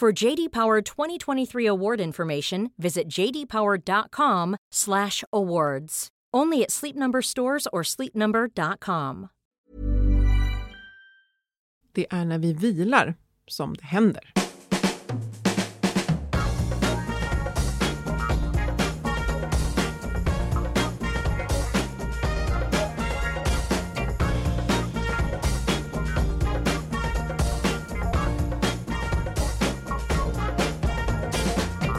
For JD Power 2023 award information, visit jdpower.com/awards. Only at Sleep Number stores or sleepnumber.com. Det är när vi vilar som det händer.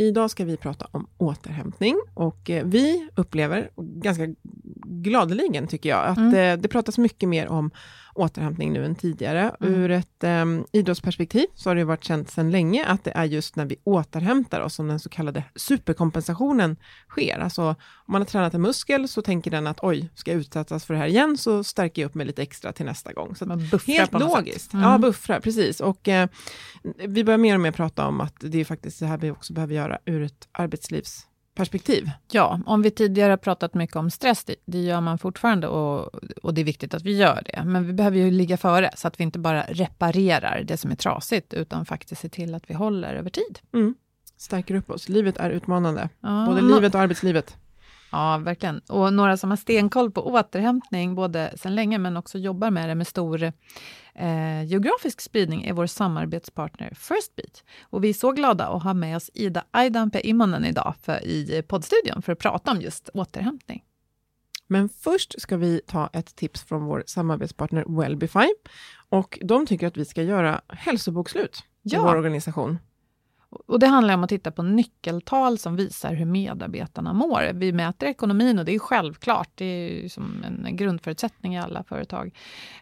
Idag ska vi prata om återhämtning och eh, vi upplever, ganska gladeligen tycker jag, att Mm. eh, det pratas mycket mer om återhämtning nu än tidigare. Mm. Ur ett eh, idrottsperspektiv så har det varit känt sedan länge att det är just när vi återhämtar oss som den så kallade superkompensationen sker. Alltså om man har tränat en muskel så tänker den att oj, ska jag utsättas för det här igen så stärker jag upp mig lite extra till nästa gång. Så Man buffrar Helt på något logiskt. Mm. Ja, buffra, precis. Och eh, vi börjar mer och mer prata om att det är faktiskt det här vi också behöver göra ur ett arbetslivsperspektiv. Ja, om vi tidigare har pratat mycket om stress, det, det gör man fortfarande och, och det är viktigt att vi gör det. Men vi behöver ju ligga före, så att vi inte bara reparerar det som är trasigt, utan faktiskt ser till att vi håller över tid. Stärker upp oss. Livet är utmanande. Ja, Både livet och arbetslivet. Ja, verkligen. Och några som har stenkoll på återhämtning, både sedan länge, men också jobbar med det med stor eh, geografisk spridning, är vår samarbetspartner Firstbeat. Och vi är så glada att ha med oss Ida Aidanpe Immonen idag för, i poddstudion för att prata om just återhämtning. Men först ska vi ta ett tips från vår samarbetspartner Wellbify. Och de tycker att vi ska göra hälsobokslut i Ja. vår organisation. Och det handlar om att titta på nyckeltal som visar hur medarbetarna mår. Vi mäter ekonomin och det är självklart, det är som en grundförutsättning i alla företag.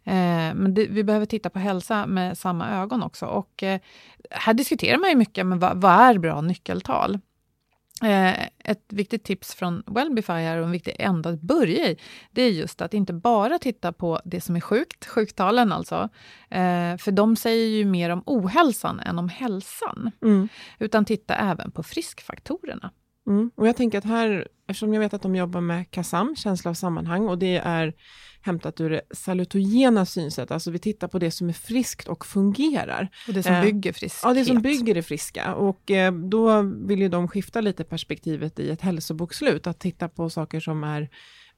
Eh, men det, vi behöver titta på hälsa med samma ögon också. Och eh, här diskuterar man ju mycket, men vad, vad är bra nyckeltal? Eh, ett viktigt tips från Wellbify här och en viktig ända att börja i, det är just att inte bara titta på det som är sjukt, sjuktalen alltså, eh, för de säger ju mer om ohälsan än om hälsan, Mm. utan titta även på friskfaktorerna. Mm. Och jag tänker att här, eftersom jag vet att de jobbar med KASAM, känsla av sammanhang, och det är hämtat ur det salutogena synsätt, alltså vi tittar på det som är friskt och fungerar. Och det som Eh, bygger friskhet. Ja, det som bygger det friska. Och eh, då vill ju de skifta lite perspektivet i ett hälsobokslut, att titta på saker som är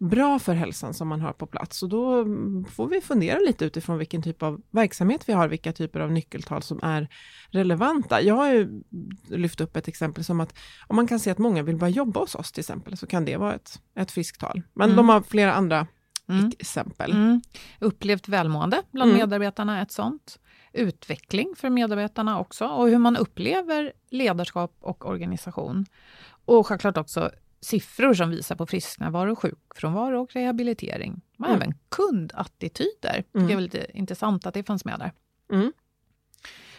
bra för hälsan som man har på plats. Och då mm, får vi fundera lite utifrån vilken typ av verksamhet vi har, vilka typer av nyckeltal som är relevanta. Jag har ju lyft upp ett exempel som att om man kan se att många vill börja jobba hos oss till exempel, så kan det vara ett, ett frisktal. Men Mm. de har flera andra Mm. exempel. Mm. Upplevt välmående bland Mm. medarbetarna ett sånt. utveckling för medarbetarna också och hur man upplever ledarskap och organisation. Och självklart också siffror som visar på frisknärvaro, sjukfrånvaro och rehabilitering. Men mm. även kundattityder. Mm. Det är lite intressant att det fanns med där. Mm.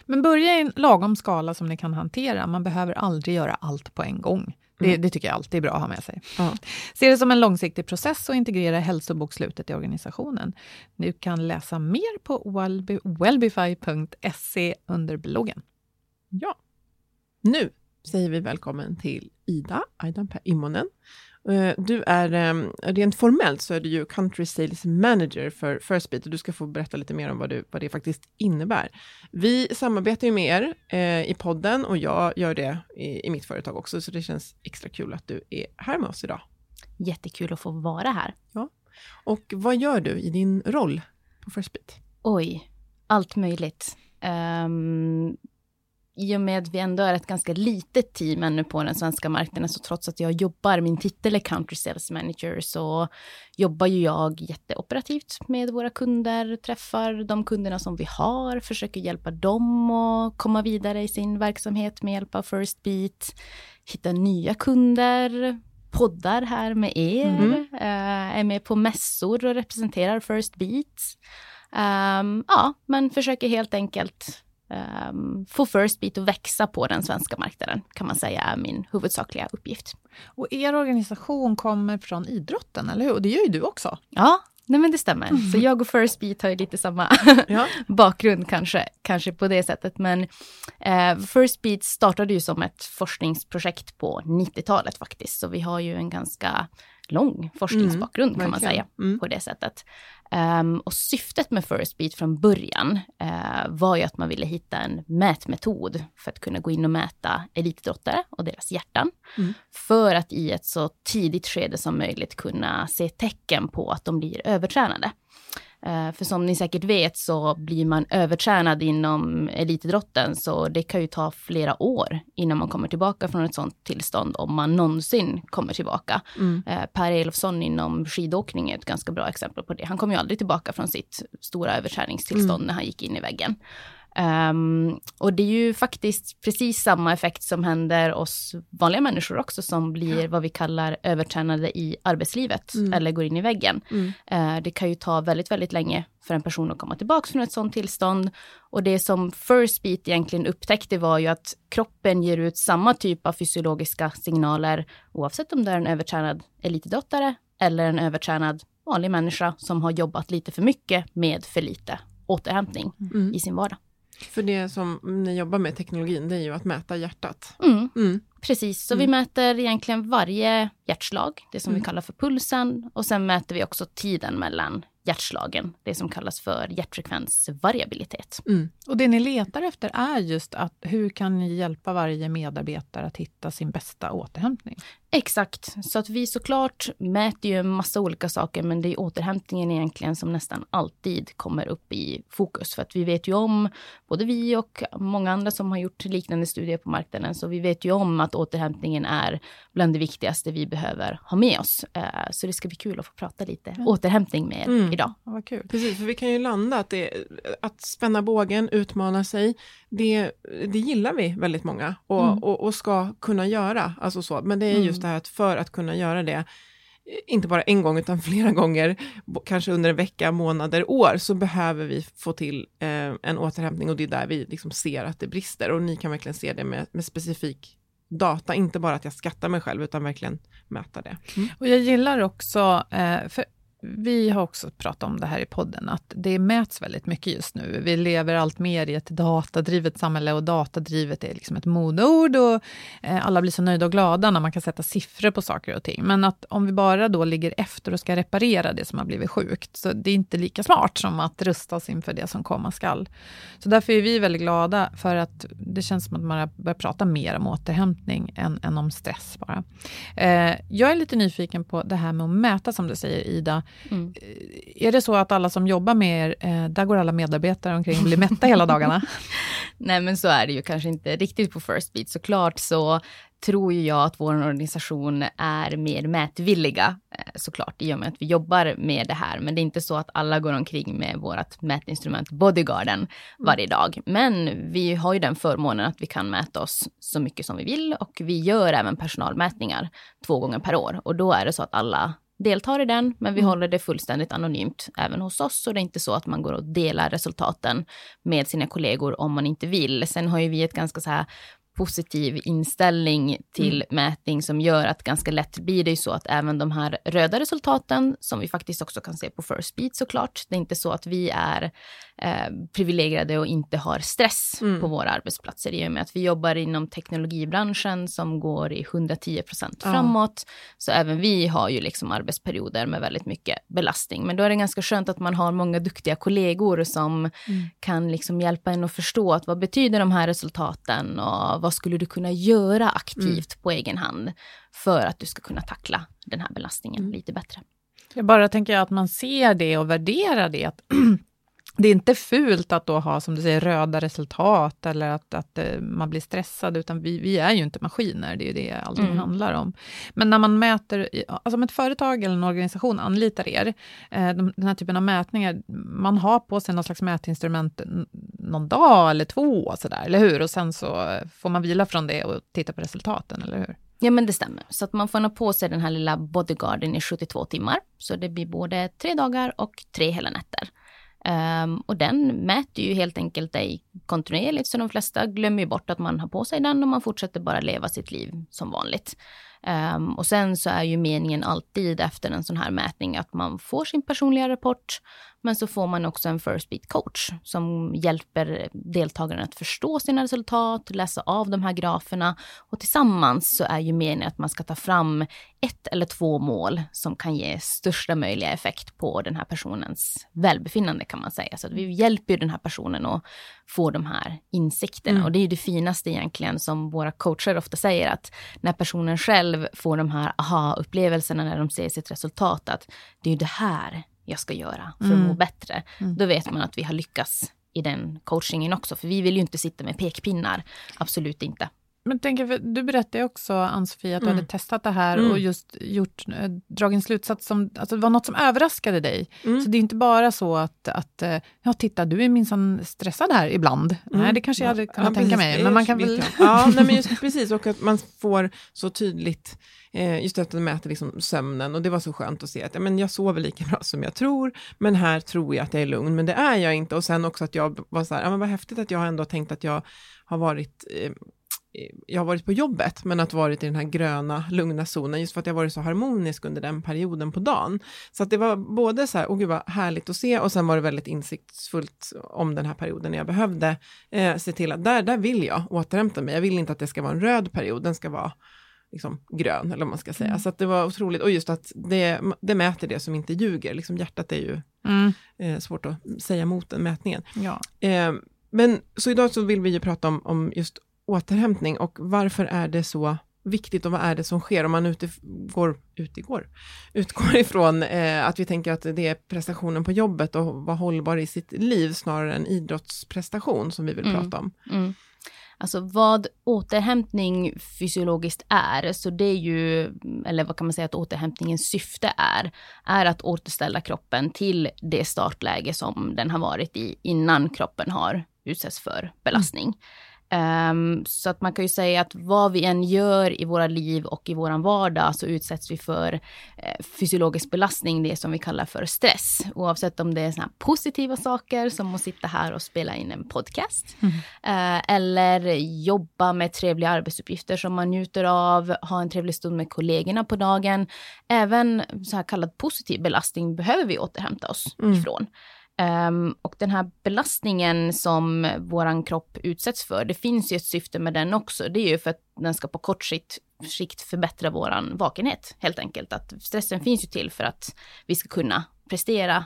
Men börja i en lagom skala som ni kan hantera. Man behöver aldrig göra allt på en gång. Det, mm. det tycker jag alltid är bra att ha med sig. Ja. Se det som en långsiktig process och integrera hälsobokslutet i organisationen. Du kan läsa mer på wellbify.se under bloggen. Ja. Nu säger vi välkommen till Ida, Aidan Immonen. Eh, du är, ehm, rent formellt så är du ju Country Sales Manager för Firstbeat och du ska få berätta lite mer om vad, du, vad det faktiskt innebär. Vi samarbetar ju med er eh, i podden och jag gör det i, i mitt företag också, så det känns extra kul att du är här med oss idag. Jättekul att få vara här. Ja. Och vad gör du i din roll på Firstbeat? Oj, allt möjligt. Um, i och med att vi ändå är ett ganska litet team ännu på den svenska marknaden, så trots att jag jobbar, min titel är Country Sales Manager, så jobbar ju jag jätteoperativt med våra kunder, träffar de kunderna som vi har, försöker hjälpa dem att komma vidare i sin verksamhet med hjälp av First Beat, hitta nya kunder, poddar här med er, mm. äh, är med på mässor och representerar First Beat. Um, ja, men försöker helt enkelt um, få First Beat att växa på den svenska marknaden, kan man säga är min huvudsakliga uppgift. Och er organisation kommer från idrotten, eller hur? Och det gör ju du också. Ja, nej men det stämmer. Mm. Så jag och First Beat har ju lite samma ja. bakgrund kanske, kanske på det sättet. Men eh, First Beat startade ju som ett forskningsprojekt på 90-talet faktiskt, så vi har ju en ganska lång forskningsbakgrund mm, kan man säga mm. på det sättet. Um, och syftet med First Beat från början uh, var ju att man ville hitta en mätmetod för att kunna gå in och mäta elitidrottare och deras hjärtan. Mm. För att i ett så tidigt skede som möjligt kunna se tecken på att de blir övertränade. Uh, för som ni säkert vet så blir man övertränad inom elitidrotten, så det kan ju ta flera år innan man kommer tillbaka från ett sånt tillstånd, om man någonsin kommer tillbaka. Mm. Uh, per Elofsson inom skidåkning är ett ganska bra exempel på det. Han kom ju aldrig tillbaka från sitt stora överträningstillstånd mm. när han gick in i väggen. Um, och det är ju faktiskt precis samma effekt som händer oss vanliga människor också, som blir vad vi kallar övertränade i arbetslivet, mm. eller går in i väggen. Mm. Uh, det kan ju ta väldigt, väldigt länge för en person att komma tillbaka från ett sådant tillstånd. Och det som First Beat egentligen upptäckte var ju att kroppen ger ut samma typ av fysiologiska signaler, oavsett om det är en övertränad elitidrottare eller en övertränad vanlig människa som har jobbat lite för mycket med för lite återhämtning mm. i sin vardag. För det som ni jobbar med, teknologin, det är ju att mäta hjärtat. Mm. Mm. Precis, så mm. vi mäter egentligen varje hjärtslag, det som vi mm. kallar för pulsen. Och sen mäter vi också tiden mellan hjärtslagen, det som kallas för hjärtfrekvensvariabilitet. Mm. Och det ni letar efter är just att hur kan ni hjälpa varje medarbetare att hitta sin bästa återhämtning? Exakt, så att vi såklart mäter ju en massa olika saker, men det är återhämtningen egentligen som nästan alltid kommer upp i fokus. För att vi vet ju om, både vi och många andra som har gjort liknande studier på marknaden, så vi vet ju om att återhämtningen är bland det viktigaste vi behöver ha med oss. Eh, så det ska bli kul att få prata lite mm. återhämtning med er mm. idag. Ja, vad kul. Precis, för vi kan ju landa att, det, att spänna bågen, utmana sig, det, det gillar vi väldigt många och, mm. och, och, ska kunna göra. Alltså så. Men det är just just det här att för att kunna göra det, inte bara en gång utan flera gånger, kanske under en vecka, månader, år, så behöver vi få till eh, en återhämtning och det är där vi liksom ser att det brister och ni kan verkligen se det med, med specifik data, inte bara att jag skattar mig själv utan verkligen mäta det. Mm. Och jag gillar också, eh, för vi har också pratat om det här i podden, att det mäts väldigt mycket just nu. Vi lever allt mer i ett datadrivet samhälle och datadrivet är liksom ett modeord och eh, alla blir så nöjda och glada när man kan sätta siffror på saker och ting. Men att om vi bara då ligger efter och ska reparera det som har blivit sjukt, så det är inte lika smart som att rusta oss inför det som komma skall. Så därför är vi väldigt glada för att det känns som att man börjar prata mer om återhämtning än, än om stress bara. Eh, jag är lite nyfiken på det här med att mäta, som du säger Ida, Mm. Är det så att alla som jobbar med er, eh, där går alla medarbetare omkring och blir mätta hela dagarna? Nej men så är det ju kanske inte riktigt på First Beat. Såklart så tror jag att vår organisation är mer mätvilliga eh, såklart i och med att vi jobbar med det här. Men det är inte så att alla går omkring med vårt mätinstrument Bodyguarden varje dag. Men vi har ju den förmånen att vi kan mäta oss så mycket som vi vill och vi gör även personalmätningar två gånger per år och då är det så att alla deltar i den, men vi mm. håller det fullständigt anonymt även hos oss. Och det är inte så att man går och delar resultaten med sina kollegor om man inte vill. Sen har ju vi ett ganska så här positiv inställning till mm. mätning som gör att ganska lätt blir det ju så att även de här röda resultaten som vi faktiskt också kan se på First Beat såklart. Det är inte så att vi är eh, privilegierade och inte har stress mm. på våra arbetsplatser i och med att vi jobbar inom teknologibranschen som går i 110 procent framåt. Ja. Så även vi har ju liksom arbetsperioder med väldigt mycket belastning. Men då är det ganska skönt att man har många duktiga kollegor som mm. kan liksom hjälpa en att förstå att vad betyder de här resultaten och vad skulle du kunna göra aktivt mm. på egen hand för att du ska kunna tackla den här belastningen mm. lite bättre. Jag bara tänker att man ser det och värderar det. Att det är inte fult att då ha, som du säger, röda resultat eller att, att uh, man blir stressad, utan vi, vi är ju inte maskiner, det är ju det allting mm. handlar om. Men när man mäter, alltså om ett företag eller en organisation anlitar er, de, den här typen av mätningar, man har på sig någon slags mätinstrument någon dag eller två, sådär, eller hur? Och sen så får man vila från det och titta på resultaten, eller hur? Ja men det stämmer. Så att man får ha på sig den här lilla bodyguarden i 72 timmar. Så det blir både tre dagar och tre hela nätter. Um, och den mäter ju helt enkelt dig kontinuerligt, så de flesta glömmer ju bort att man har på sig den och man fortsätter bara leva sitt liv som vanligt. Um, och sen så är ju meningen alltid efter en sån här mätning att man får sin personliga rapport men så får man också en First Beat coach som hjälper deltagarna att förstå sina resultat, läsa av de här graferna. Och tillsammans så är ju meningen att man ska ta fram ett eller två mål som kan ge största möjliga effekt på den här personens välbefinnande kan man säga. Så att vi hjälper den här personen att få de här insikterna. Mm. Och det är ju det finaste egentligen som våra coacher ofta säger att när personen själv får de här aha-upplevelserna när de ser sitt resultat, att det är ju det här jag ska göra för att mm. må bättre. Mm. Då vet man att vi har lyckats i den coachingen också. För vi vill ju inte sitta med pekpinnar. Absolut inte. Men tänk, du berättade också, Ann-Sofie, att du mm. hade testat det här mm. och just gjort, äh, dragit en slutsats som, alltså det var något som överraskade dig. Mm. Så det är inte bara så att, att eh, ja titta, du är minsann stressad här ibland. Nej, mm. det kanske jag hade kunnat ja, tänka precis. mig. Men man kan väl... Ja, nej, men just, precis, och att man får så tydligt Eh, just att de mäter liksom sömnen och det var så skönt att se att ja, men jag sover lika bra som jag tror, men här tror jag att jag är lugn, men det är jag inte. Och sen också att jag var så här, ja men vad häftigt att jag ändå tänkt att jag har varit eh, jag har varit på jobbet, men att varit i den här gröna, lugna zonen, just för att jag varit så harmonisk under den perioden på dagen. Så att det var både så här, åh gud vad härligt att se, och sen var det väldigt insiktsfullt om den här perioden när jag behövde eh, se till att där, där vill jag återhämta mig. Jag vill inte att det ska vara en röd period, den ska vara liksom, grön, eller vad man ska säga. Mm. Så att det var otroligt, och just att det, det mäter det som inte ljuger, liksom hjärtat är ju mm. eh, svårt att säga emot den mätningen. Ja. Eh, men så idag så vill vi ju prata om, om just återhämtning och varför är det så viktigt och vad är det som sker om man utgår, utgår, utgår ifrån eh, att vi tänker att det är prestationen på jobbet och vara hållbar i sitt liv snarare än idrottsprestation som vi vill mm. prata om. Mm. Alltså vad återhämtning fysiologiskt är, så det är ju, eller vad kan man säga att återhämtningens syfte är, är att återställa kroppen till det startläge som den har varit i innan kroppen har utsatts för belastning. Mm. Um, så att man kan ju säga att vad vi än gör i våra liv och i våran vardag så utsätts vi för uh, fysiologisk belastning, det som vi kallar för stress. Oavsett om det är såna positiva saker som att sitta här och spela in en podcast. Mm. Uh, eller jobba med trevliga arbetsuppgifter som man njuter av, ha en trevlig stund med kollegorna på dagen. Även så här kallad positiv belastning behöver vi återhämta oss mm. ifrån. Um, och den här belastningen som våran kropp utsätts för, det finns ju ett syfte med den också. Det är ju för att den ska på kort sikt, sikt förbättra våran vakenhet, helt enkelt. Att stressen finns ju till för att vi ska kunna prestera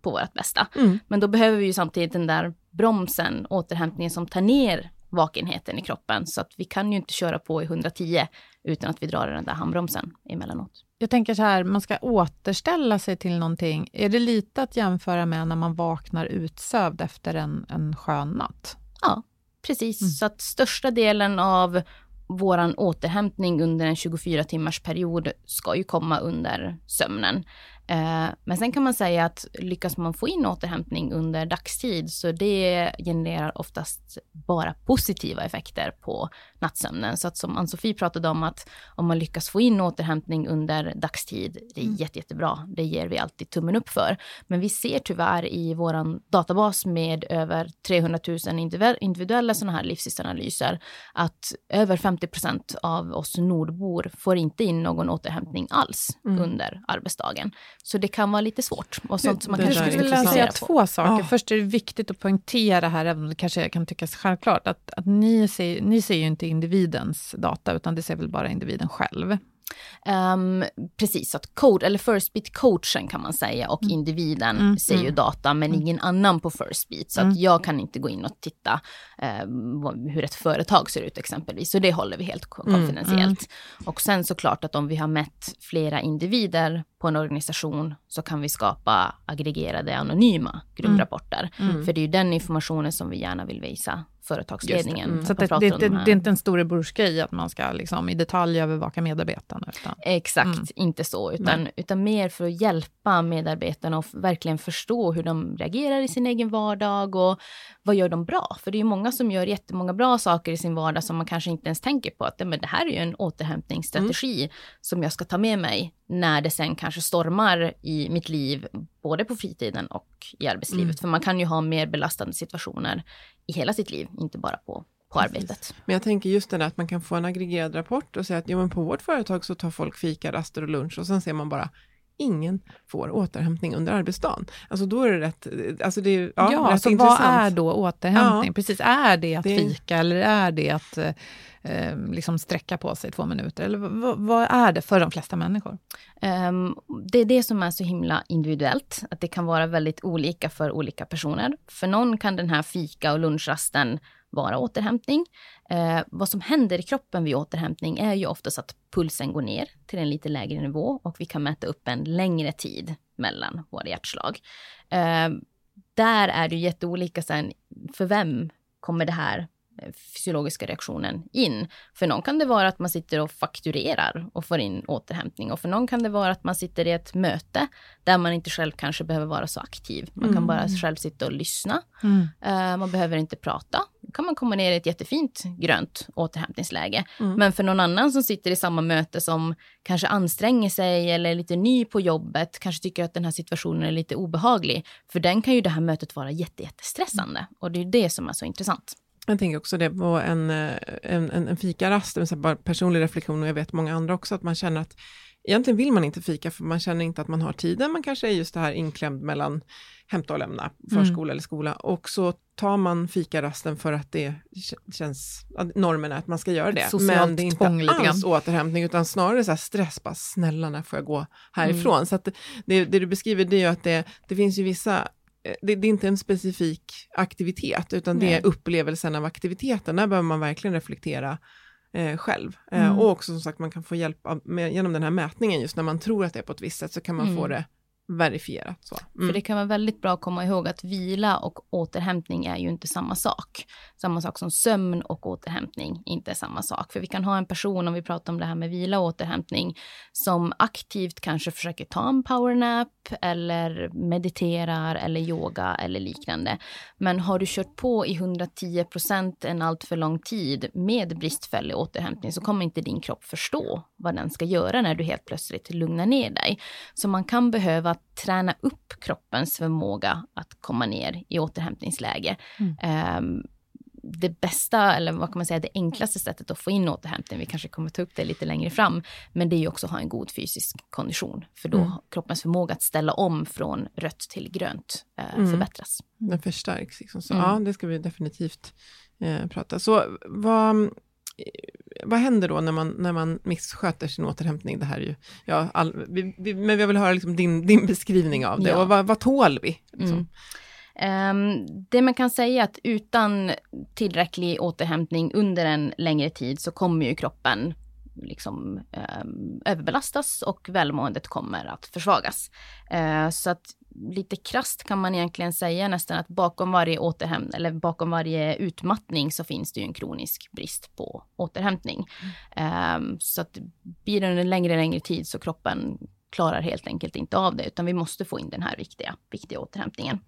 på vårt bästa. Mm. Men då behöver vi ju samtidigt den där bromsen, återhämtningen som tar ner vakenheten i kroppen. Så att vi kan ju inte köra på i 110 utan att vi drar den där handbromsen emellanåt. Jag tänker så här, man ska återställa sig till någonting. Är det lite att jämföra med när man vaknar utsövd efter en, en skön natt? Ja, precis. Mm. Så att största delen av våran återhämtning under en 24 timmars period ska ju komma under sömnen. Eh, men sen kan man säga att lyckas man få in återhämtning under dagstid så det genererar oftast bara positiva effekter på nattsömnen. Så att som Ann-Sofie pratade om att om man lyckas få in återhämtning under dagstid, det är mm. jätte, jättebra. Det ger vi alltid tummen upp för. Men vi ser tyvärr i vår databas med över 300 000 individuella sådana här livsstilsanalyser att över 50 procent av oss nordbor får inte in någon återhämtning alls mm. under arbetsdagen. Så det kan vara lite svårt. Och sånt som man kanske skulle vilja säga två saker. Oh. Först är det viktigt att poängtera här, även om det kanske kan tyckas självklart, att, att ni, ser, ni ser ju inte individens data, utan det ser väl bara individen själv. Um, precis, att code, eller First Beat coachen kan man säga och mm. individen mm, ser ju mm. data men mm. ingen annan på First Beat. Så att mm. jag kan inte gå in och titta um, hur ett företag ser ut exempelvis. Så det håller vi helt mm, konfidentiellt. Och sen såklart att om vi har mätt flera individer på en organisation så kan vi skapa aggregerade anonyma grupprapporter. För det är ju den informationen som vi gärna vill visa företagsledningen. Mm. Så det, det, det, det, är inte en storebrorsgrej att man ska liksom i detalj övervaka medarbetarna? Utan, Exakt, mm. inte så, utan, utan mer för att hjälpa medarbetarna och verkligen förstå hur de reagerar i sin egen vardag och vad gör de bra? För det är ju många som gör jättemånga bra saker i sin vardag som man kanske inte ens tänker på att men det här är ju en återhämtningsstrategi mm. som jag ska ta med mig när det sen kanske stormar i mitt liv, både på fritiden och i arbetslivet. Mm. För man kan ju ha mer belastande situationer i hela sitt liv, inte bara på, på arbetet. Men jag tänker just det där att man kan få en aggregerad rapport och säga att jo, men på vårt företag så tar folk fika, raster och lunch och sen ser man bara ingen får återhämtning under arbetsdagen. Alltså då är det rätt, alltså det är, ja, ja rätt så intressant. vad är då återhämtning? Ja. Precis, är det att det... fika eller är det att eh, liksom sträcka på sig två minuter? Eller vad är det för de flesta människor? Um, det är det som är så himla individuellt, att det kan vara väldigt olika för olika personer. För någon kan den här fika och lunchrasten vara återhämtning. Eh, vad som händer i kroppen vid återhämtning är ju oftast att pulsen går ner till en lite lägre nivå och vi kan mäta upp en längre tid mellan våra hjärtslag. Eh, där är det jätteolika sen, för vem kommer det här fysiologiska reaktionen in. För någon kan det vara att man sitter och fakturerar och får in återhämtning och för någon kan det vara att man sitter i ett möte där man inte själv kanske behöver vara så aktiv. Man mm. kan bara själv sitta och lyssna. Mm. Uh, man behöver inte prata. Då kan man komma ner i ett jättefint grönt återhämtningsläge. Mm. Men för någon annan som sitter i samma möte som kanske anstränger sig eller är lite ny på jobbet, kanske tycker att den här situationen är lite obehaglig. För den kan ju det här mötet vara jättestressande. Och det är det som är så intressant. Jag tänker också det på en, eh, en, en, en fikarast, en bara personlig reflektion och jag vet många andra också, att man känner att egentligen vill man inte fika för man känner inte att man har tiden, man kanske är just det här inklämd mellan hämta och lämna, förskola mm. eller skola och så tar man fikarasten för att det känns, normen är att man ska göra det. Men det är inte alls återhämtning utan snarare så här stress, bara snälla när får jag gå härifrån? Mm. Så att det, det, du beskriver det är ju att det, det finns ju vissa det, det, är inte en specifik aktivitet, utan Nej. det är upplevelsen av aktiviteten. Där behöver man verkligen reflektera eh, själv. Eh, mm. och också som sagt, man kan få hjälp av, med, genom den här mätningen, just när man tror att det är på ett visst sätt, så kan man mm. få det verifierat. Så. Mm. För det kan vara väldigt bra att komma ihåg att vila och återhämtning är ju inte samma sak. Samma sak som sömn och återhämtning inte är samma sak. För vi kan ha en person, om vi pratar om det här med vila och återhämtning, som aktivt kanske försöker ta en powernap eller mediterar eller yoga eller liknande. Men har du kört på i 110 procent en allt för lång tid med bristfällig återhämtning så kommer inte din kropp förstå vad den ska göra när du helt plötsligt lugnar ner dig. Så man kan behöva träna upp kroppens förmåga att komma ner i återhämtningsläge. Mm. Um, det bästa, eller vad kan man säga, det enklaste sättet att få in återhämtning, vi kanske kommer ta upp det lite längre fram, men det är ju också att ha en god fysisk kondition. För då mm. kroppens förmåga att ställa om från rött till grönt eh, mm. förbättras. Den förstärks. Liksom. Så, mm. Ja, det ska vi definitivt eh, prata. Så vad, vad händer då när man, när man missköter sin återhämtning? Det här är ju, ja, all, vi, vi, men jag vill höra liksom din, din beskrivning av det. Ja. Och vad, vad tål vi? Liksom? Mm. Um, det man kan säga är att utan tillräcklig återhämtning under en längre tid så kommer ju kroppen liksom eh, överbelastas och välmåendet kommer att försvagas. Eh, så att lite krast kan man egentligen säga nästan att bakom varje återhämtning eller bakom varje utmattning så finns det ju en kronisk brist på återhämtning. Mm. Um, så att blir det under längre, längre tid så kroppen klarar helt enkelt inte av det, utan vi måste få in den här viktiga, viktiga återhämtningen.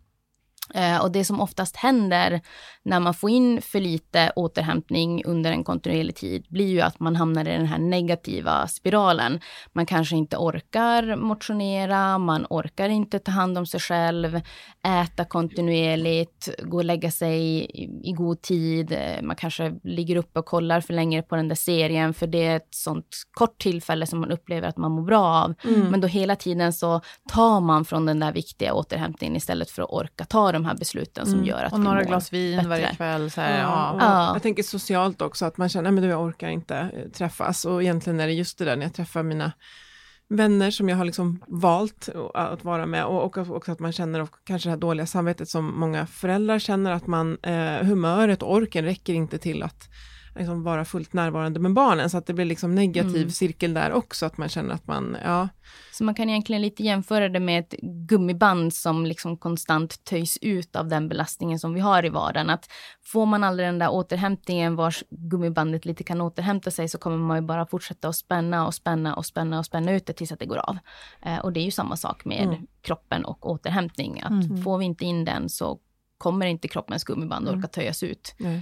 Eh, och det som oftast händer när man får in för lite återhämtning under en kontinuerlig tid blir ju att man hamnar i den här negativa spiralen. Man kanske inte orkar motionera, man orkar inte ta hand om sig själv, äta kontinuerligt, gå och lägga sig i, i god tid. Man kanske ligger uppe och kollar för länge på den där serien för det är ett sånt kort tillfälle som man upplever att man mår bra av. Mm. Men då hela tiden så tar man från den där viktiga återhämtningen istället för att orka ta de här besluten som mm. gör att och vi några glas vin bättre. varje kväll. Så här, ja, ja. Jag tänker socialt också, att man känner att jag orkar inte eh, träffas. Och egentligen är det just det där när jag träffar mina vänner som jag har liksom valt att vara med och också att man känner kanske det här dåliga samvetet som många föräldrar känner att man, eh, humöret och orken räcker inte till att liksom vara fullt närvarande med barnen, så att det blir liksom negativ mm. cirkel där också, att man känner att man, ja. Så man kan egentligen lite jämföra det med ett gummiband som liksom konstant töjs ut av den belastningen som vi har i vardagen. Att får man aldrig den där återhämtningen vars gummibandet lite kan återhämta sig så kommer man ju bara fortsätta att spänna och spänna och spänna och spänna ut det tills att det går av. Eh, och det är ju samma sak med mm. kroppen och återhämtning. Att mm. får vi inte in den så kommer inte kroppens gummiband orka töjas ut. Mm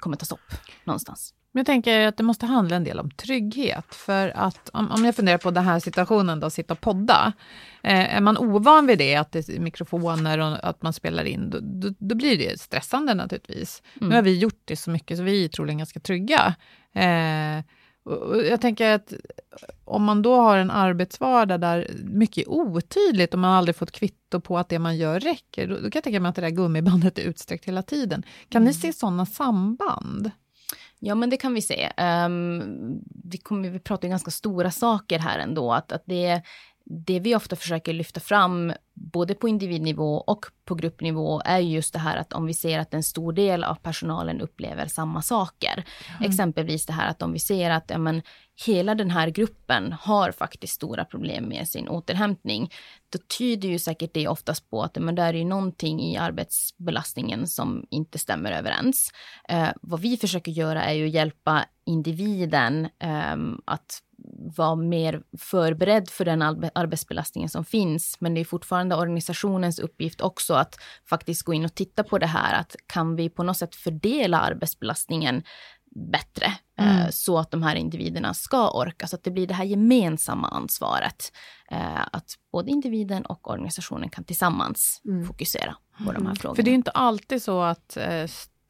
kommer ta stopp någonstans. Jag tänker att det måste handla en del om trygghet. För att om, om jag funderar på den här situationen, då, sitta och podda. Eh, är man ovan vid det, att det är mikrofoner och att man spelar in, då, då, då blir det stressande naturligtvis. Mm. Nu har vi gjort det så mycket så vi är troligen ganska trygga. Eh, jag tänker att om man då har en arbetsvardag där mycket är otydligt och man aldrig fått kvitto på att det man gör räcker, då, då kan jag tänka mig att det där gummibandet är utsträckt hela tiden. Kan mm. ni se sådana samband? Ja, men det kan vi se. Um, vi, kommer, vi pratar ganska stora saker här ändå. Att, att det, det vi ofta försöker lyfta fram, både på individnivå och på gruppnivå, är just det här att om vi ser att en stor del av personalen upplever samma saker. Mm. Exempelvis det här att om vi ser att ja, men, hela den här gruppen har faktiskt stora problem med sin återhämtning, då tyder ju säkert det oftast på att men där är ju någonting i arbetsbelastningen som inte stämmer överens. Eh, vad vi försöker göra är ju att hjälpa individen eh, att vara mer förberedd för den arbetsbelastningen som finns. Men det är fortfarande organisationens uppgift också att faktiskt gå in och titta på det här. Att kan vi på något sätt fördela arbetsbelastningen bättre eh, mm. eh, så att de här individerna ska orka. Så att det blir det här gemensamma ansvaret. Eh, att både individen och organisationen kan tillsammans mm. fokusera på mm. de här frågorna. För det är inte alltid så att,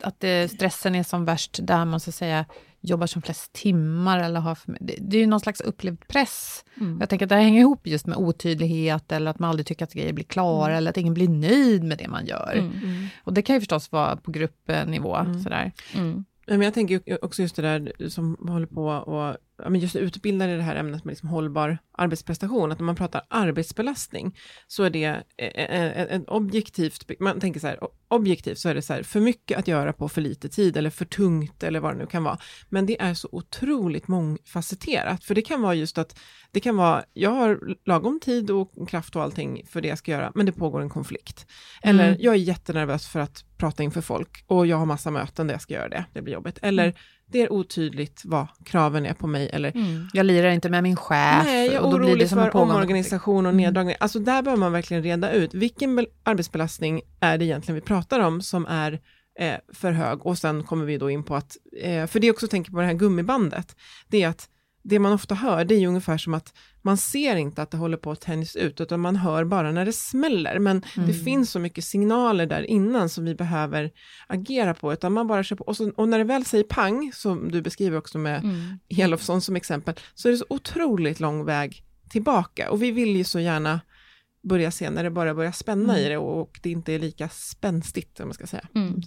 att stressen är som värst där man så att säga jobbar som flest timmar eller har för, det, det är ju någon slags upplevd press. Mm. Jag tänker att det hänger ihop just med otydlighet eller att man aldrig tycker att grejer blir klara mm. eller att ingen blir nöjd med det man gör. Mm. mm. Och det kan ju förstås vara på gruppnivå. Mm. Sådär. Mm. Men jag tänker också just det där som håller på och men just utbildar i det här ämnet med liksom hållbar arbetsprestation, att när man pratar arbetsbelastning så är det en objektivt, man tänker så här, objektivt så är det så här, för mycket att göra på för lite tid eller för tungt eller vad det nu kan vara. Men det är så otroligt mångfacetterat, för det kan vara just att det kan vara, jag har lagom tid och kraft och allting för det jag ska göra, men det pågår en konflikt. Eller mm. jag är jättenervös för att prata inför folk och jag har massa möten där jag ska göra det, det blir jobbigt. Eller mm det är otydligt vad kraven är på mig. Eller, mm. Jag lirar inte med min chef. Nej, jag är och då orolig blir det som för omorganisation och neddragning. Mm. Alltså där behöver man verkligen reda ut, vilken arbetsbelastning är det egentligen vi pratar om som är eh, för hög? Och sen kommer vi då in på att, eh, för det också tänker på det här gummibandet, det är att det man ofta hör, det är ju ungefär som att man ser inte att det håller på att tänjas ut, utan man hör bara när det smäller. Men mm. det finns så mycket signaler där innan som vi behöver agera på, utan man bara kör på. Och, så, och när det väl säger pang, som du beskriver också med mm. Elofsson som exempel, så är det så otroligt lång väg tillbaka. Och vi vill ju så gärna börja se när det bara börjar spänna mm. i det och, och, det inte är lika spänstigt, om man ska säga. Mm.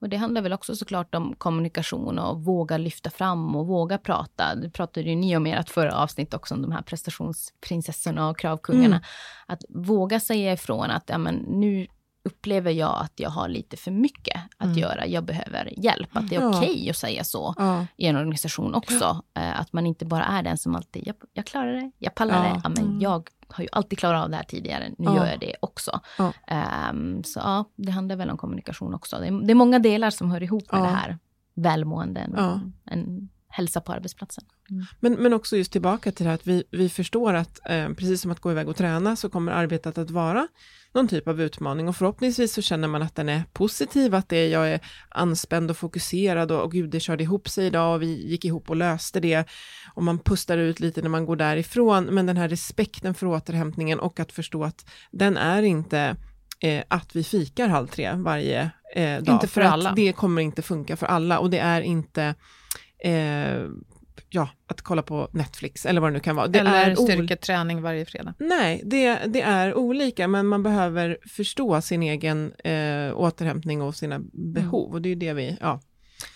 Och det handlar väl också såklart om kommunikation och våga lyfta fram och våga prata. Det pratade ju ni om i ert förra avsnitt också om de här prestationsprinsessorna och kravkungarna. Mm. Att våga säga ifrån att ja, men nu upplever jag att jag har lite för mycket att mm. göra, jag behöver hjälp. Att det är okej okay att säga så ja. i en organisation också. Eh, att man inte bara är den som alltid, jag, jag klarar det, jag pallar det, ja, men mm. jag har ju alltid klarat av det här tidigare, nu gör jag det också. Um, så ja, det handlar väl om kommunikation också. Det är, det är många delar som hör ihop med det här välmående, en, en hälsa på arbetsplatsen. Mm. Men, men också just tillbaka till det här att vi, vi förstår att eh, precis som att gå iväg och träna så kommer arbetet att vara någon typ av utmaning och förhoppningsvis så känner man att den är positiv, att det är, jag är anspänd och fokuserad och, och gud det körde ihop sig idag och vi gick ihop och löste det och man pustar ut lite när man går därifrån, men den här respekten för återhämtningen och att förstå att den är inte eh, att vi fikar halv tre varje eh, dag. Inte för, för alla. det kommer inte funka för alla och det är inte eh, ja, att kolla på Netflix eller vad det nu kan vara. Det eller styrketräning varje fredag. Nej, det, det är olika, men man behöver förstå sin egen eh, återhämtning och sina behov. Mm. Och det är det vi, ja.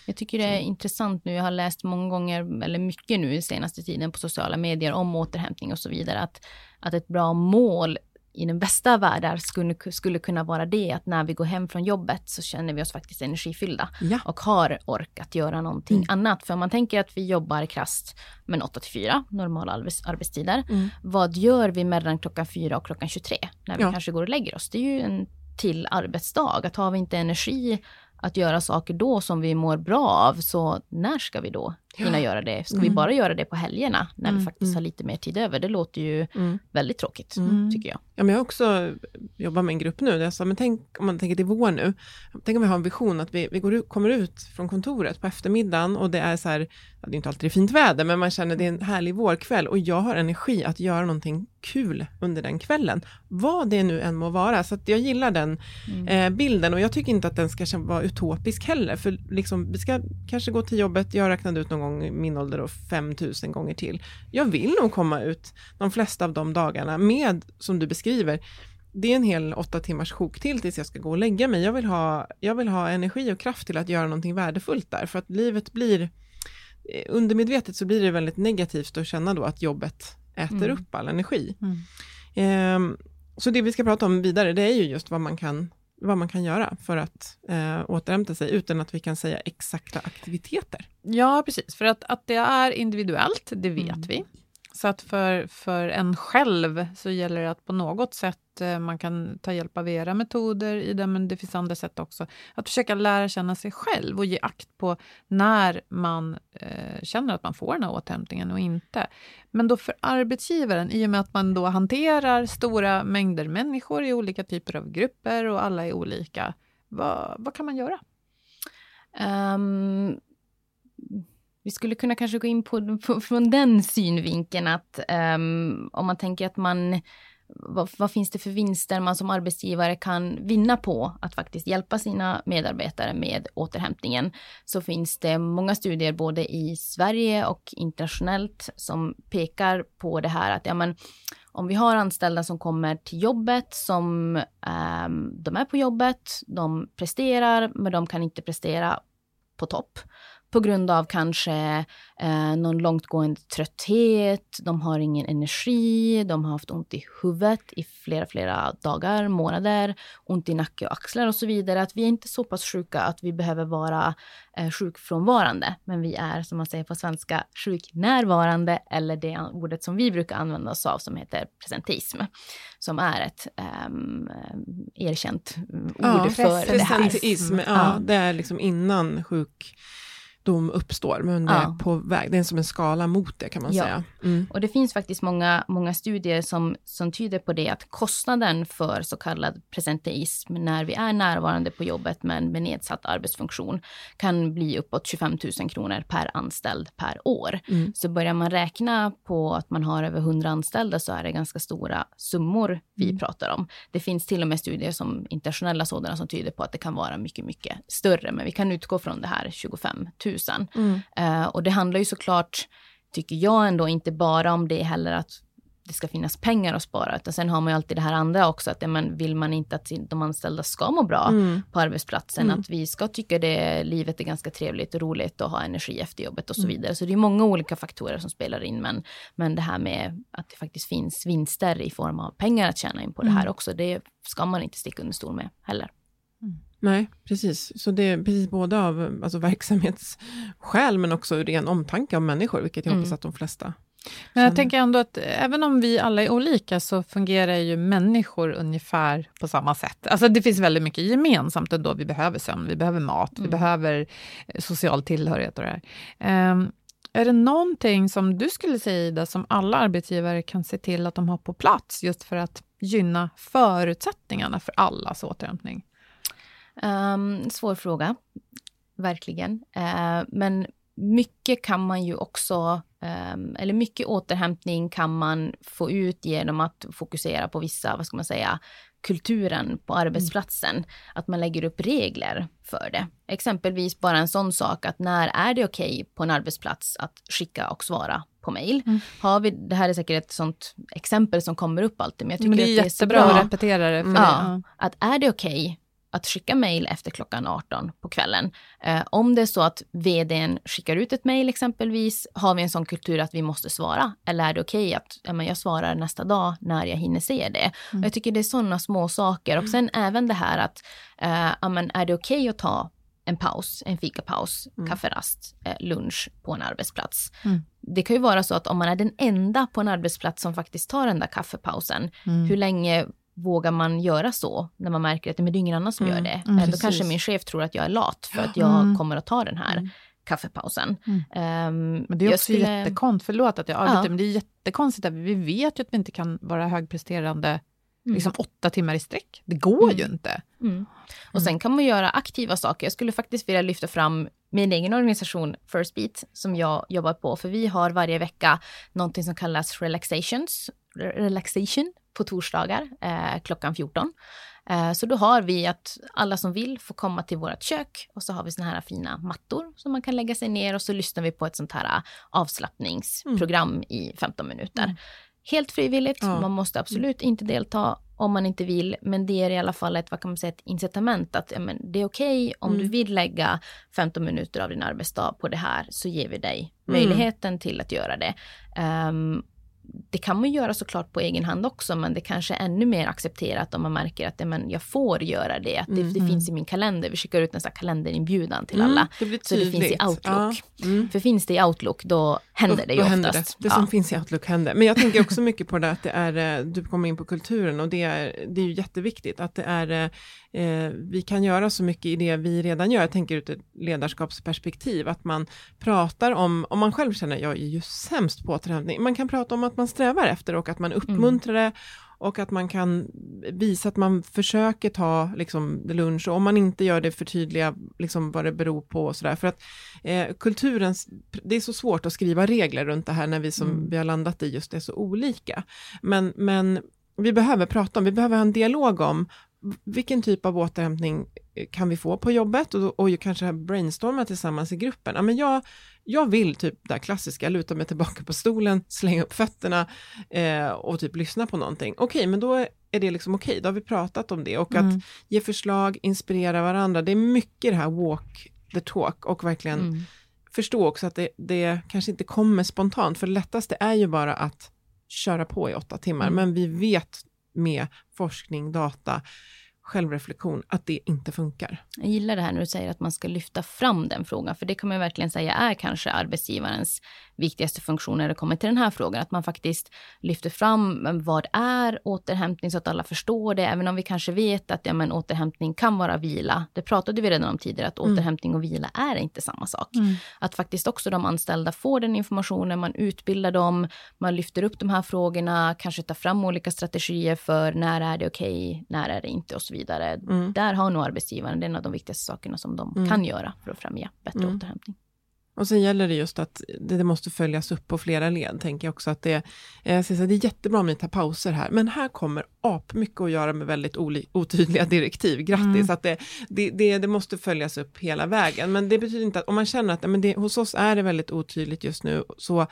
Jag tycker det är Så. intressant nu, jag har läst många gånger, eller mycket nu senaste tiden på sociala medier om återhämtning och så vidare, att, att ett bra mål i den bästa av världar skulle, skulle kunna vara det att när vi går hem från jobbet så känner vi oss faktiskt energifyllda ja. och har ork att göra någonting mm. annat. För om man tänker att vi jobbar krasst men 8 till 4, normala arbets arbetstider. Mm. Vad gör vi mellan klockan 4 och klockan 23 när vi ja. kanske går och lägger oss? Det är ju en till arbetsdag. Att har vi inte energi att göra saker då som vi mår bra av, så när ska vi då hinna göra det? Ska mm. vi bara göra det på helgerna när mm. vi faktiskt mm. har lite mer tid över? Det låter ju mm. väldigt tråkigt, mm. tycker jag. Ja, men jag har också jobbat med en grupp nu, där jag sa, men tänk om man tänker till vår nu, tänk om vi har en vision att vi, vi går kommer ut från kontoret på eftermiddagen och det är så här, det är inte alltid fint väder, men man känner det är en härlig vårkväll och jag har energi att göra någonting kul under den kvällen, vad det nu än må vara. Så jag gillar den mm. eh, bilden och jag tycker inte att den ska vara utopisk heller, för liksom, vi ska kanske gå till jobbet, jag räknade ut någon gång min ålder och 5000 gånger till. Jag vill nog komma ut de flesta av de dagarna med, som du beskriver, det är en hel åtta timmars sjok till tills jag ska gå och lägga mig. Jag vill, ha, jag vill ha energi och kraft till att göra någonting värdefullt där, för att livet blir, eh, undermedvetet så blir det väldigt negativt att känna då att jobbet äter mm. upp all energi. Mm. Eh, så det vi ska prata om vidare, det är ju just vad man kan vad man kan göra för att eh, återhämta sig utan att vi kan säga exakta aktiviteter. Ja, precis. För att, att det är individuellt, det vet mm. vi. Så att för, för en själv så gäller det att på något sätt eh, man kan ta hjälp av era metoder i det, men det finns andra sätt också. Att försöka lära känna sig själv och ge akt på när man eh, känner att man får den här återhämtningen och inte. Men då för arbetsgivaren, i och med att man då hanterar stora mängder människor i olika typer av grupper och alla är olika, vad, vad kan man göra? Um vi skulle kunna kanske gå in på, på från den synvinkeln att um, om man tänker att man vad, vad, finns det för vinster man som arbetsgivare kan vinna på att faktiskt hjälpa sina medarbetare med återhämtningen? Så finns det många studier både i Sverige och internationellt som pekar på det här att ja, men, om vi har anställda som kommer till jobbet som um, de är på jobbet, de presterar, men de kan inte prestera på topp på grund av kanske eh, någon långtgående trötthet, de har ingen energi, de har haft ont i huvudet i flera, flera dagar, månader, ont i nacke och axlar och så vidare. Att vi är inte så pass sjuka att vi behöver vara eh, sjukfrånvarande, men vi är som man säger på svenska sjuknärvarande eller det ordet som vi brukar använda oss av som heter presentism, som är ett um, erkänt ord ja, för det här. Presentism, ja, det är liksom innan sjuk sjukdom uppstår, men det ja. är på väg. Det är som en skala mot det kan man ja. säga. Mm. Och det finns faktiskt många, många studier som, som tyder på det, att kostnaden för så kallad presenteism, när vi är närvarande på jobbet men med nedsatt arbetsfunktion, kan bli uppåt 25 000 kronor per anställd per år. Mm. Så börjar man räkna på att man har över 100 anställda så är det ganska stora summor vi mm. pratar om. Det finns till och med studier som internationella sådana som tyder på att det kan vara mycket, mycket större, men vi kan utgå från det här 25 000 Mm. Uh, och det handlar ju såklart, tycker jag ändå, inte bara om det heller att det ska finnas pengar att spara, utan sen har man ju alltid det här andra också, att ja, men vill man inte att de anställda ska må bra mm. på arbetsplatsen, mm. att vi ska tycka det livet är ganska trevligt och roligt och ha energi efter jobbet och så mm. vidare. Så det är många olika faktorer som spelar in, men, men det här med att det faktiskt finns vinster i form av pengar att tjäna in på det här mm. också, det ska man inte sticka under stol med heller. Nej, precis. Så det är precis både av alltså, verksamhetsskäl, men också ren omtanke om människor, vilket jag mm. hoppas att de flesta men jag tänker ändå att även om vi alla är olika så fungerar ju människor ungefär på samma sätt. Alltså det finns väldigt mycket gemensamt ändå. Vi behöver sömn, vi behöver mat, mm. vi behöver eh, social tillhörighet och det här. Um, är det någonting som du skulle säga, Ida, som alla arbetsgivare kan se till att de har på plats, just för att gynna förutsättningarna för allas återhämtning? Um, svår fråga, verkligen. Uh, men mycket kan man ju också, um, eller mycket återhämtning kan man få ut genom att fokusera på vissa, vad ska man säga, kulturen på arbetsplatsen. Mm. Att man lägger upp regler för det. Exempelvis bara en sån sak att när är det okej okay på en arbetsplats att skicka och svara på mejl. Mm. Har vi, det här är säkert ett sånt exempel som kommer upp alltid, men jag tycker men det är att det är jättebra att repetera det. För ja, det. Att är det okej okay att skicka mejl efter klockan 18 på kvällen. Eh, om det är så att vdn skickar ut ett mejl exempelvis, har vi en sån kultur att vi måste svara? Eller är det okej okay att ja, men jag svarar nästa dag när jag hinner se det? Mm. jag tycker det är sådana små saker. Och sen mm. även det här att, eh, ja, men är det okej okay att ta en paus, en fikapaus, mm. kafferast, eh, lunch på en arbetsplats. Mm. Det kan ju vara så att om man är den enda på en arbetsplats som faktiskt tar den där kaffepausen, mm. hur länge vågar man göra så när man märker att men det är ingen annan som mm. gör det. Mm, Då kanske min chef tror att jag är lat för att jag mm. kommer att ta den här mm. kaffepausen. Um, men det är också skulle... jättekonstigt, förlåt att jag avbryter, ja. men det är jättekonstigt att vi vet ju att vi inte kan vara högpresterande mm. liksom åtta timmar i sträck. Det går ju inte. Och sen kan man göra aktiva saker. Jag skulle faktiskt vilja lyfta fram min egen organisation First Beat som jag jobbar på, för vi har varje vecka någonting som kallas relaxations, relaxation på torsdagar eh, klockan 14. Eh, så då har vi att alla som vill får komma till vårt kök och så har vi såna här fina mattor som man kan lägga sig ner och så lyssnar vi på ett sånt här eh, avslappningsprogram mm. i 15 minuter. Mm. Helt frivilligt, ja. man måste absolut inte delta om man inte vill, men det är i alla fall ett, vad kan man säga, ett incitament att ja, men det är okej okay, om mm. du vill lägga 15 minuter av din arbetsdag på det här så ger vi dig mm. möjligheten till att göra det. Um, det kan man göra såklart på egen hand också, men det kanske är ännu mer accepterat om man märker att men, jag får göra det. Att det, mm. det finns i min kalender. Vi skickar ut en sån kalenderinbjudan till mm, alla. Det så det finns i Outlook. Ja. Mm. För finns det i Outlook, då händer det ju oftast. Händer det. det som finns i Outlook händer. Men jag tänker också mycket på det att det är, eh, du kommer in på kulturen och det är, det är ju jätteviktigt att det är, eh, vi kan göra så mycket i det vi redan gör. Jag tänker ur ett ledarskapsperspektiv, att man pratar om, om man själv känner, jag är ju sämst på återhämtning, man kan prata om att man strävar efter och att man uppmuntrar det och att man kan visa att man försöker ta liksom, lunch och om man inte gör det förtydliga liksom, vad det beror på och sådär. För att eh, kulturens, det är så svårt att skriva regler runt det här när vi som mm. vi har landat i just är så olika. Men, men vi behöver prata om, vi behöver ha en dialog om vilken typ av återhämtning kan vi få på jobbet och, och kanske brainstorma tillsammans i gruppen. Ja, men jag, jag vill typ det klassiska, luta mig tillbaka på stolen, slänga upp fötterna eh, och typ lyssna på någonting. Okej, okay, men då är det liksom okej, okay, då har vi pratat om det och mm. att ge förslag, inspirera varandra. Det är mycket det här walk the talk och verkligen mm. förstå också att det, det kanske inte kommer spontant, för det lättaste är ju bara att köra på i åtta timmar, mm. men vi vet med forskning, data, självreflektion, att det inte funkar. Jag gillar det här när du säger att man ska lyfta fram den frågan, för det kan man verkligen säga är kanske arbetsgivarens viktigaste funktion när det kommer till den här frågan. Att man faktiskt lyfter fram vad är återhämtning så att alla förstår det, även om vi kanske vet att ja, men, återhämtning kan vara vila. Det pratade vi redan om tidigare, att mm. återhämtning och vila är inte samma sak. Mm. Att faktiskt också de anställda får den informationen, man utbildar dem, man lyfter upp de här frågorna, kanske tar fram olika strategier för när är det okej, okay, när är det inte och så vidare. Mm. Där har nog arbetsgivaren, det är en av de viktigaste sakerna som de mm. kan göra för att främja bättre mm. återhämtning. Och sen gäller det just att det, måste följas upp på flera led, tänker jag också att det, eh, så det är jättebra om ni tar pauser här, men här kommer ap mycket att göra med väldigt otydliga direktiv, grattis, mm. att det, det, det, det, måste följas upp hela vägen, men det betyder inte att om man känner att men det, hos oss är det väldigt otydligt just nu, så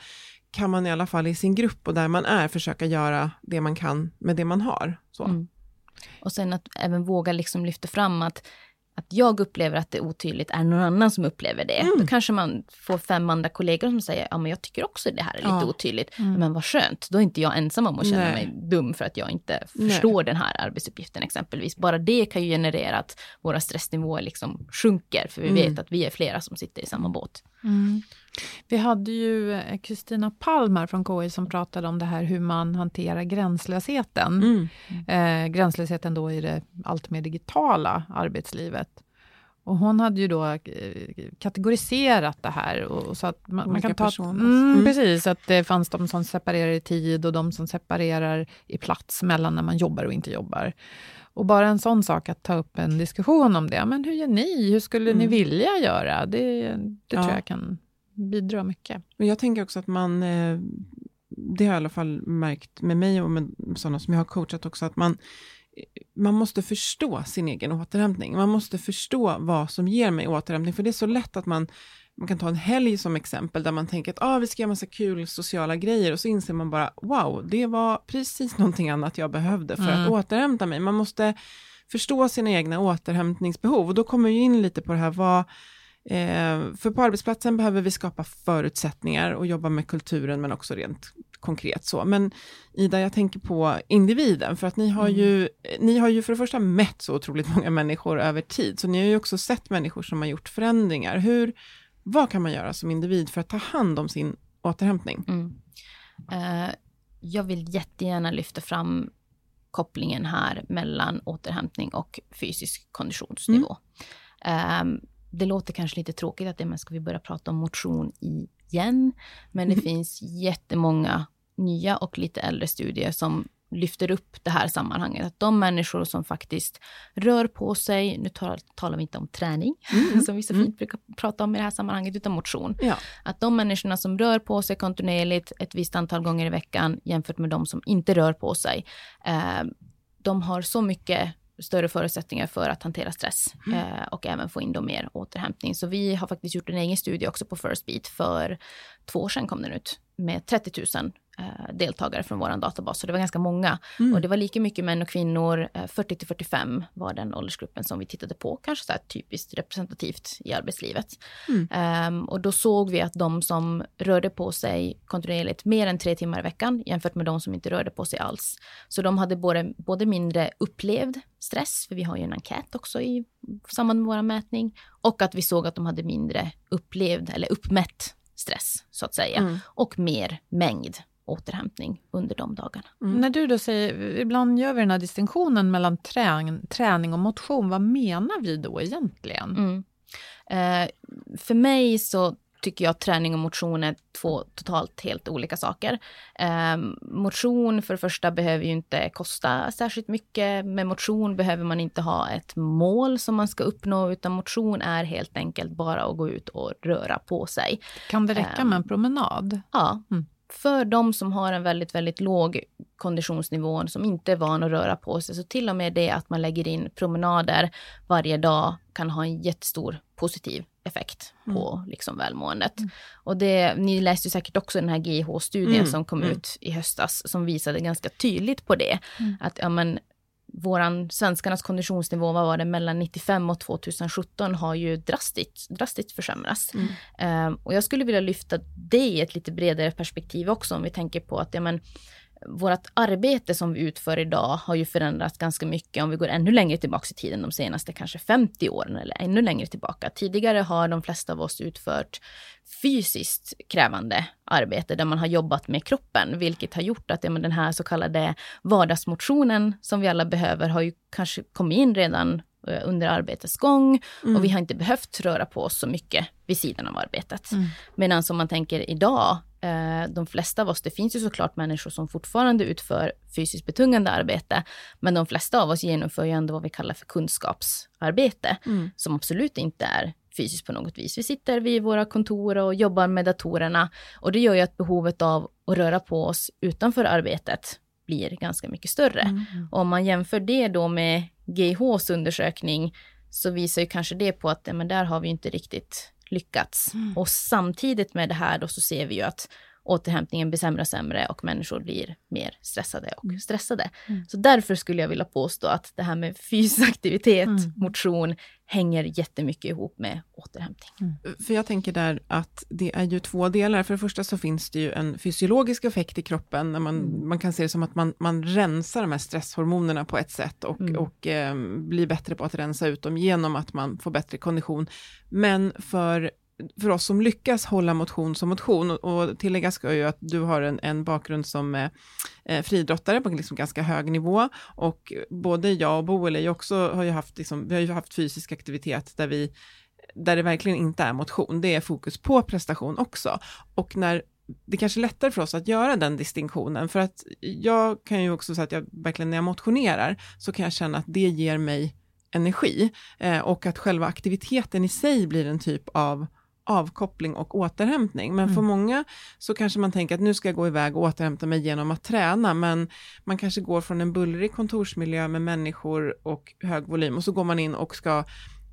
kan man i alla fall i sin grupp och där man är försöka göra det man kan med det man har. Så. Mm. Och sen att även våga liksom lyfta fram att att jag upplever att det är otydligt, är någon annan som upplever det. Mm. Då kanske man får fem andra kollegor som säger, ja men jag tycker också det här är lite ja. otydligt. Mm. Men vad skönt, då är inte jag ensam om att känna Nej. mig dum för att jag inte förstår Nej. den här arbetsuppgiften exempelvis. Bara det kan ju generera att våra stressnivåer liksom sjunker, för vi mm. vet att vi är flera som sitter i samma båt. Mm. Vi hade ju eh, Kristina Palmer från KI som pratade om det här hur man hanterar gränslösheten. Mm. Eh, gränslösheten då i det allt mer digitala arbetslivet. Och hon hade ju då eh, kategoriserat det här. Och, så att man, man kan ta, mm, mm. Precis, att det fanns de som separerar i tid och de som separerar i plats mellan när man jobbar och inte jobbar. Och bara en sån sak att ta upp en diskussion om det. Men hur gör ni? Hur skulle mm. ni vilja göra? Det, det ja. tror jag kan bidra mycket. Men jag tänker också att man, eh, det har jag i alla fall märkt med mig och med sådana som jag har coachat också, att man, man måste förstå sin egen återhämtning. Man måste förstå vad som ger mig återhämtning, för det är så lätt att man man kan ta en helg som exempel där man tänker att ah, vi ska göra massa kul sociala grejer och så inser man bara wow, det var precis någonting annat jag behövde för mm. att återhämta mig. Man måste förstå sina egna återhämtningsbehov och då kommer vi in lite på det här vad eh, för på arbetsplatsen behöver vi skapa förutsättningar och jobba med kulturen men också rent konkret så. Men Ida, jag tänker på individen, för att ni har, mm. ju, ni har ju för det första mätt så otroligt många människor över tid, så ni har ju också sett människor som har gjort förändringar. Hur, vad kan man göra som individ för att ta hand om sin återhämtning? Mm. Uh, jag vill jättegärna lyfta fram kopplingen här mellan återhämtning och fysisk konditionsnivå. Mm. Um, det låter kanske lite tråkigt att det, men ska vi börja prata om motion igen? Men det mm. finns jättemånga nya och lite äldre studier som lyfter upp det här sammanhanget. Att de människor som faktiskt rör på sig, nu talar, vi inte om träning, mm. som vi så fint mm. brukar prata om i det här sammanhanget, utan motion. Ja. Att de människorna som rör på sig kontinuerligt ett visst antal gånger i veckan jämfört med de som inte rör på sig, eh, de har så mycket större förutsättningar för att hantera stress mm. eh, och även få in då mer återhämtning. Så vi har faktiskt gjort en egen studie också på First Beat för två år sedan kom den ut med 30 000 eh, deltagare från vår databas, så det var ganska många. Mm. Och det var lika mycket män och kvinnor, eh, 40 till 45 var den åldersgruppen som vi tittade på, kanske så här typiskt representativt i arbetslivet. Mm. Um, och då såg vi att de som rörde på sig kontinuerligt mer än tre timmar i veckan jämfört med de som inte rörde på sig alls. Så de hade både, både mindre upplevd stress, för vi har ju en enkät också i samband med vår mätning, och att vi såg att de hade mindre upplevd eller uppmätt stress så att säga mm. och mer mängd återhämtning under de dagarna. Mm. När du då säger, ibland gör vi den här distinktionen mellan träning, träning och motion, vad menar vi då egentligen? Mm. Eh, för mig så tycker jag att träning och motion är två totalt helt olika saker. Eh, motion för det första behöver ju inte kosta särskilt mycket. Med motion behöver man inte ha ett mål som man ska uppnå, utan motion är helt enkelt bara att gå ut och röra på sig. Kan det räcka med en promenad? Ja. Mm för de som har en väldigt, väldigt låg konditionsnivå, som inte är van att röra på sig, så till och med det att man lägger in promenader varje dag kan ha en jättestor positiv effekt på mm. liksom välmåendet. Mm. Och det, ni läste säkert också den här GH-studien mm. som kom mm. ut i höstas, som visade ganska tydligt på det. Mm. Att ja, men, våran svenskarnas konditionsnivå, vad var det, mellan 95 och 2017 har ju drastiskt, drastiskt försämrats. Mm. Um, och jag skulle vilja lyfta det i ett lite bredare perspektiv också, om vi tänker på att ja, men, vårt arbete som vi utför idag har ju förändrats ganska mycket om vi går ännu längre tillbaka i tiden, de senaste kanske 50 åren eller ännu längre tillbaka. Tidigare har de flesta av oss utfört fysiskt krävande arbete där man har jobbat med kroppen, vilket har gjort att ja, den här så kallade vardagsmotionen som vi alla behöver har ju kanske kommit in redan eh, under arbetets gång mm. och vi har inte behövt röra på oss så mycket vid sidan av arbetet. Mm. Medan om man tänker idag de flesta av oss, det finns ju såklart människor som fortfarande utför fysiskt betungande arbete, men de flesta av oss genomför ju ändå vad vi kallar för kunskapsarbete, mm. som absolut inte är fysiskt på något vis. Vi sitter vid våra kontor och jobbar med datorerna och det gör ju att behovet av att röra på oss utanför arbetet blir ganska mycket större. Mm. Och om man jämför det då med GHs undersökning så visar ju kanske det på att ja, men där har vi inte riktigt lyckats. Mm. Och samtidigt med det här då så ser vi ju att återhämtningen blir sämre och sämre och människor blir mer stressade och mm. stressade. Mm. Så därför skulle jag vilja påstå att det här med fysisk aktivitet, mm. motion, hänger jättemycket ihop med återhämtning. Mm. För jag tänker där att det är ju två delar. För det första så finns det ju en fysiologisk effekt i kroppen, när man, mm. man kan se det som att man, man rensar de här stresshormonerna på ett sätt och, mm. och eh, blir bättre på att rensa ut dem genom att man får bättre kondition. Men för för oss som lyckas hålla motion som motion, och, och tillägga ska ju att du har en, en bakgrund som eh, eh, friidrottare på liksom ganska hög nivå, och både jag och Boel är ju också, har ju haft, liksom, vi har ju haft fysisk aktivitet där vi, där det verkligen inte är motion, det är fokus på prestation också. Och när det kanske är lättare för oss att göra den distinktionen, för att jag kan ju också säga att jag verkligen när jag motionerar, så kan jag känna att det ger mig energi, eh, och att själva aktiviteten i sig blir en typ av avkoppling och återhämtning. Men mm. för många så kanske man tänker att nu ska jag gå iväg och återhämta mig genom att träna, men man kanske går från en bullrig kontorsmiljö med människor och hög volym och så går man in och ska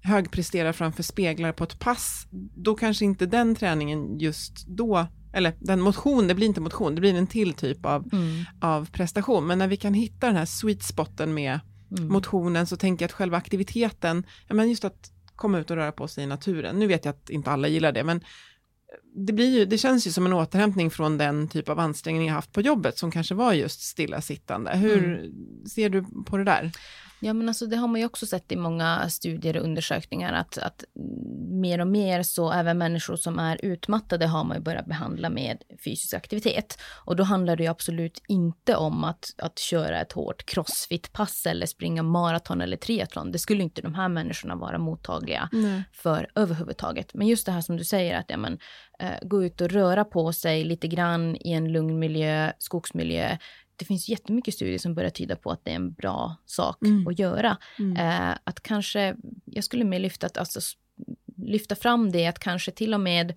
högprestera framför speglar på ett pass. Då kanske inte den träningen just då eller den motion, det blir inte motion, det blir en till typ av, mm. av prestation. Men när vi kan hitta den här sweet spoten med mm. motionen så tänker jag att själva aktiviteten, ja men just att komma ut och röra på sig i naturen. Nu vet jag att inte alla gillar det, men det, blir ju, det känns ju som en återhämtning från den typ av ansträngning jag haft på jobbet, som kanske var just stillasittande. Hur mm. ser du på det där? Ja, men alltså det har man ju också sett i många studier och undersökningar att, att mer och mer så även människor som är utmattade har man ju börjat behandla med fysisk aktivitet. Och då handlar det ju absolut inte om att, att köra ett hårt crossfit-pass eller springa maraton eller triathlon. Det skulle inte de här människorna vara mottagliga Nej. för överhuvudtaget. Men just det här som du säger att ja, men, uh, gå ut och röra på sig lite grann i en lugn miljö, skogsmiljö, det finns jättemycket studier som börjar tyda på att det är en bra sak mm. att göra. Mm. Eh, att kanske, jag skulle mer lyfta, att, alltså, lyfta fram det att kanske till och med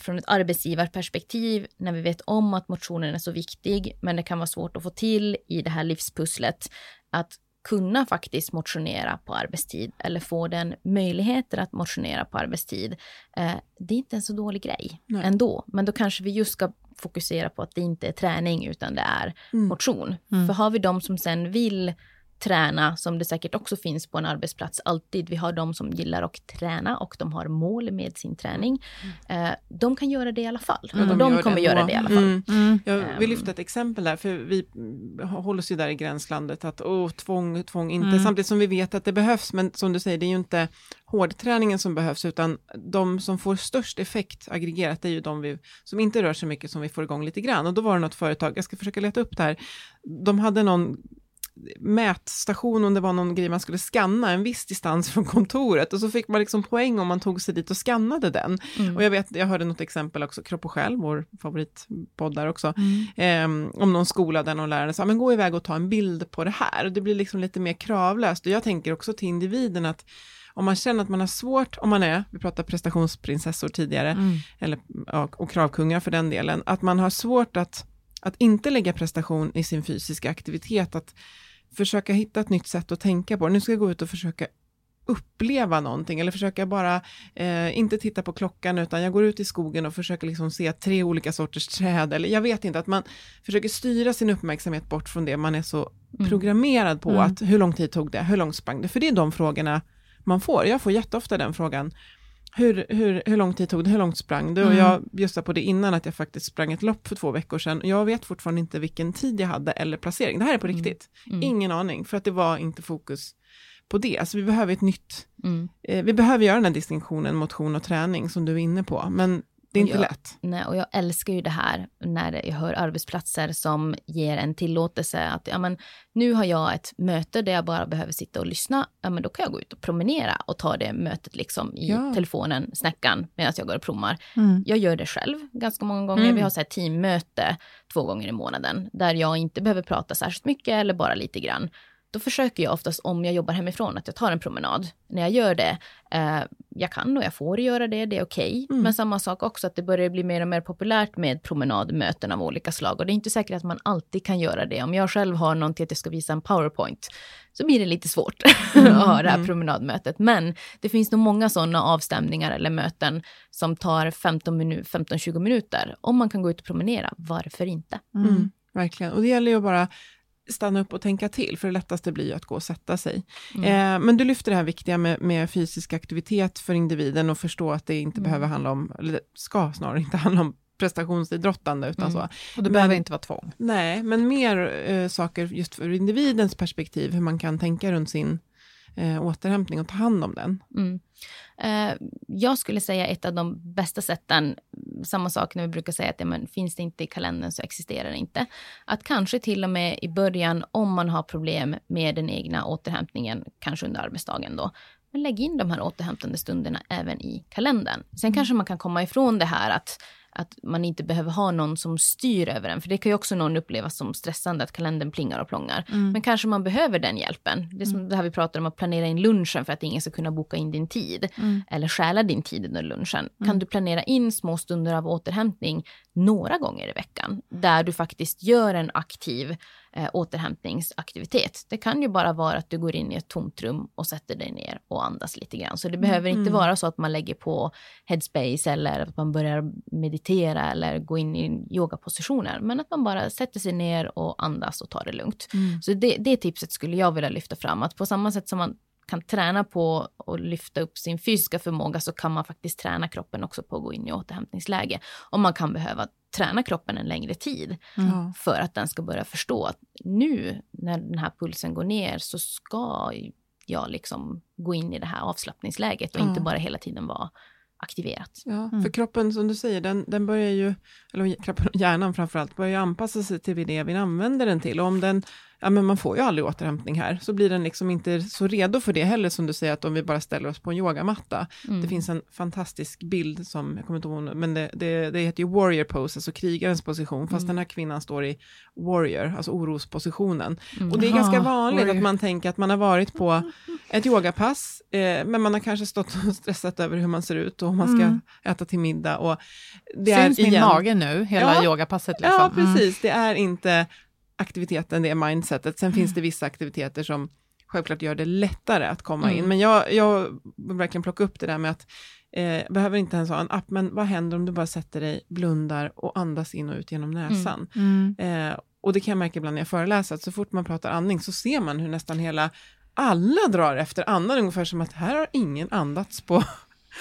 från ett arbetsgivarperspektiv, när vi vet om att motionen är så viktig, men det kan vara svårt att få till i det här livspusslet, att kunna faktiskt motionera på arbetstid eller få den möjligheten att motionera på arbetstid. Eh, det är inte en så dålig grej Nej. ändå, men då kanske vi just ska fokusera på att det inte är träning utan det är mm. motion. Mm. För har vi de som sen vill träna, som det säkert också finns på en arbetsplats alltid. Vi har de som gillar att träna och de har mål med sin träning. Mm. Eh, de kan göra det i alla fall. Mm. De, de kommer det göra det i alla fall. Mm. mm. Jag vill ehm. lyfta ett exempel där, för vi håller oss ju där i gränslandet att oh, tvång, tvång inte, mm. samtidigt som vi vet att det behövs, men som du säger, det är ju inte hårdträningen som behövs, utan de som får störst effekt aggregerat, det är ju de vi, som inte rör sig mycket, som vi får igång lite grann. Och då var det något företag, jag ska försöka leta upp det här, de hade någon mätstation om det var någon grej man skulle skanna en viss distans från kontoret och så fick man liksom poäng om man tog sig dit och skannade den. Mm. Och jag vet, jag hörde något exempel också, Kropp och själ, vår favoritpodd där också, mm. eh, om någon skola där någon lärare sa, men gå iväg och ta en bild på det här. Och det blir liksom lite mer kravlöst och jag tänker också till individen att om man känner att man har svårt, om man är, vi pratade prestationsprinsessor tidigare, mm. eller, och, och kravkungar för den delen, att man har svårt att, att inte lägga prestation i sin fysiska aktivitet, att försöka hitta ett nytt sätt att tänka på. Nu ska jag gå ut och försöka uppleva någonting eller försöka bara eh, inte titta på klockan utan jag går ut i skogen och försöker liksom se tre olika sorters träd eller jag vet inte att man försöker styra sin uppmärksamhet bort från det man är så mm. programmerad på mm. att hur lång tid tog det, hur långt sprang det, för det är de frågorna man får. Jag får jätteofta den frågan. Hur, hur, hur lång tid tog det, hur långt sprang du? Mm. Och jag bjussade på det innan att jag faktiskt sprang ett lopp för två veckor sedan. Jag vet fortfarande inte vilken tid jag hade eller placering. Det här är på mm. riktigt. Mm. Ingen aning, för att det var inte fokus på det. Alltså vi behöver ett nytt, mm. eh, vi behöver göra den här distinktionen motion och träning som du är inne på. Men det är inte jag, lätt. Nej, och jag älskar ju det här när jag hör arbetsplatser som ger en tillåtelse att ja, men, nu har jag ett möte där jag bara behöver sitta och lyssna. Ja, men då kan jag gå ut och promenera och ta det mötet liksom i ja. telefonen, snäckan, medan jag går och prommar. Mm. Jag gör det själv ganska många gånger. Mm. Vi har så här teammöte två gånger i månaden där jag inte behöver prata särskilt mycket eller bara lite grann. Då försöker jag oftast om jag jobbar hemifrån att jag tar en promenad. När jag gör det, eh, jag kan och jag får göra det, det är okej. Okay. Mm. Men samma sak också att det börjar bli mer och mer populärt med promenadmöten av olika slag. Och det är inte säkert att man alltid kan göra det. Om jag själv har någon till att jag ska visa en powerpoint så blir det lite svårt mm. att ha det här mm. promenadmötet. Men det finns nog många sådana avstämningar eller möten som tar 15-20 minuter. Om man kan gå ut och promenera, varför inte? Mm. Verkligen, och det gäller ju bara stanna upp och tänka till, för det lättaste blir ju att gå och sätta sig. Mm. Eh, men du lyfter det här viktiga med, med, fysisk aktivitet för individen och förstå att det inte mm. behöver handla om, eller ska snarare inte handla om prestationsidrottande, utan mm. så. Och det behöver inte vara tvång. Nej, men mer eh, saker just för individens perspektiv, hur man kan tänka runt sin eh, återhämtning och ta hand om den. Mm. Eh, jag skulle säga ett av de bästa sätten, samma sak när vi brukar säga att ja, men, finns det inte i kalendern så existerar det inte. Att kanske till och med i början, om man har problem med den egna återhämtningen, kanske under arbetsdagen då, men lägg in de här återhämtande stunderna även i kalendern. Sen mm. kanske man kan komma ifrån det här att att man inte behöver ha någon som styr över en. För det kan ju också någon uppleva som stressande att kalendern plingar och plångar. Mm. Men kanske man behöver den hjälpen. Det är som mm. det här vi pratar om att planera in lunchen för att ingen ska kunna boka in din tid. Mm. Eller stjäla din tid under lunchen. Kan mm. du planera in små stunder av återhämtning några gånger i veckan. Där du faktiskt gör en aktiv eh, återhämtningsaktivitet. Det kan ju bara vara att du går in i ett tomt rum och sätter dig ner och andas lite grann. Så det behöver mm. inte vara så att man lägger på headspace eller att man börjar meditera eller gå in i yogapositioner. Men att man bara sätter sig ner och andas och tar det lugnt. Mm. Så det, det tipset skulle jag vilja lyfta fram. Att på samma sätt som man kan träna på att lyfta upp sin fysiska förmåga så kan man faktiskt träna kroppen också på att gå in i återhämtningsläge. Och man kan behöva träna kroppen en längre tid mm. för att den ska börja förstå att nu när den här pulsen går ner så ska jag liksom gå in i det här avslappningsläget och mm. inte bara hela tiden vara aktiverat. Ja, mm. För kroppen, som du säger, den, den börjar ju, eller kroppen hjärnan framförallt, börjar anpassa sig till det vi använder den till. Och om den ja men man får ju aldrig återhämtning här, så blir den liksom inte så redo för det heller som du säger att om vi bara ställer oss på en yogamatta. Mm. Det finns en fantastisk bild som, jag kommer inte ihåg, men det, det, det heter ju warrior pose, alltså krigarens position, fast mm. den här kvinnan står i warrior, alltså orospositionen. Mm. Och det är ganska vanligt warrior. att man tänker att man har varit på ett yogapass, eh, men man har kanske stått och stressat över hur man ser ut och hur man ska mm. äta till middag. Och det Syns är igen, min mage nu, hela ja, yogapasset? Liksom. Ja, precis. Det är inte aktiviteten, det är mindsetet. Sen mm. finns det vissa aktiviteter som självklart gör det lättare att komma mm. in. Men jag, jag vill verkligen plocka upp det där med att eh, behöver inte ens ha en app, men vad händer om du bara sätter dig, blundar och andas in och ut genom mm. näsan? Mm. Eh, och det kan jag märka ibland när jag föreläser, att så fort man pratar andning så ser man hur nästan hela alla drar efter andan, ungefär som att här har ingen andats på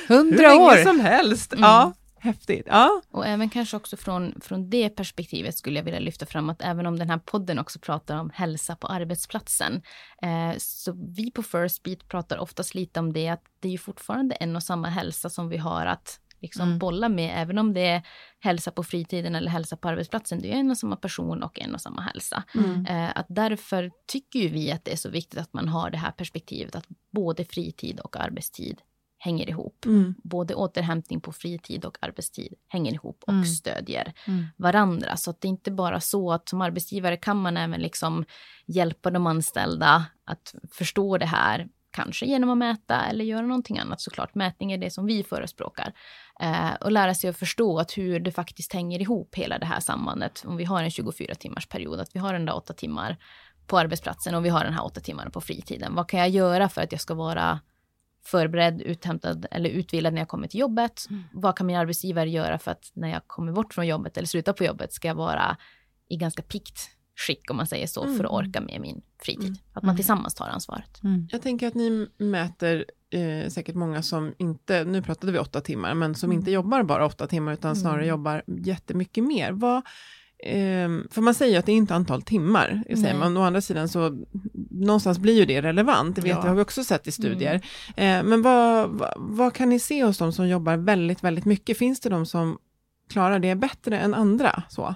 hundra år som helst. Mm. Ja, Häftigt. Ja. Och även kanske också från, från det perspektivet skulle jag vilja lyfta fram att även om den här podden också pratar om hälsa på arbetsplatsen, eh, så vi på First Beat pratar oftast lite om det att det är ju fortfarande en och samma hälsa som vi har att liksom mm. bolla med, även om det är hälsa på fritiden eller hälsa på arbetsplatsen. Det är en och samma person och en och samma hälsa. Mm. Eh, att därför tycker ju vi att det är så viktigt att man har det här perspektivet att både fritid och arbetstid hänger ihop. Mm. Både återhämtning på fritid och arbetstid hänger ihop och mm. stödjer mm. varandra. Så att det är inte bara så att som arbetsgivare kan man även liksom hjälpa de anställda att förstå det här. Kanske genom att mäta eller göra någonting annat såklart. Mätning är det som vi förespråkar. Eh, och lära sig att förstå att hur det faktiskt hänger ihop hela det här sambandet. Om vi har en 24 timmars period, att vi har den där åtta timmar på arbetsplatsen och vi har den här åtta timmarna på fritiden. Vad kan jag göra för att jag ska vara förberedd, uthämtad eller utvilad när jag kommer till jobbet. Mm. Vad kan min arbetsgivare göra för att när jag kommer bort från jobbet eller slutar på jobbet ska jag vara i ganska pikt skick om man säger så mm. för att mm. orka med min fritid. Mm. Att man mm. tillsammans tar ansvaret. Mm. Jag tänker att ni mäter eh, säkert många som inte, nu pratade vi åtta timmar, men som inte jobbar bara åtta timmar utan snarare jobbar jättemycket mer. Vad, eh, för man säger att det är inte antal timmar, säger man. Å andra sidan så någonstans blir ju det relevant, det vet ja. har vi också sett i studier. Mm. Eh, men vad, vad, vad, kan ni se hos de som jobbar väldigt, väldigt mycket? Finns det de som klarar det bättre än andra? Så?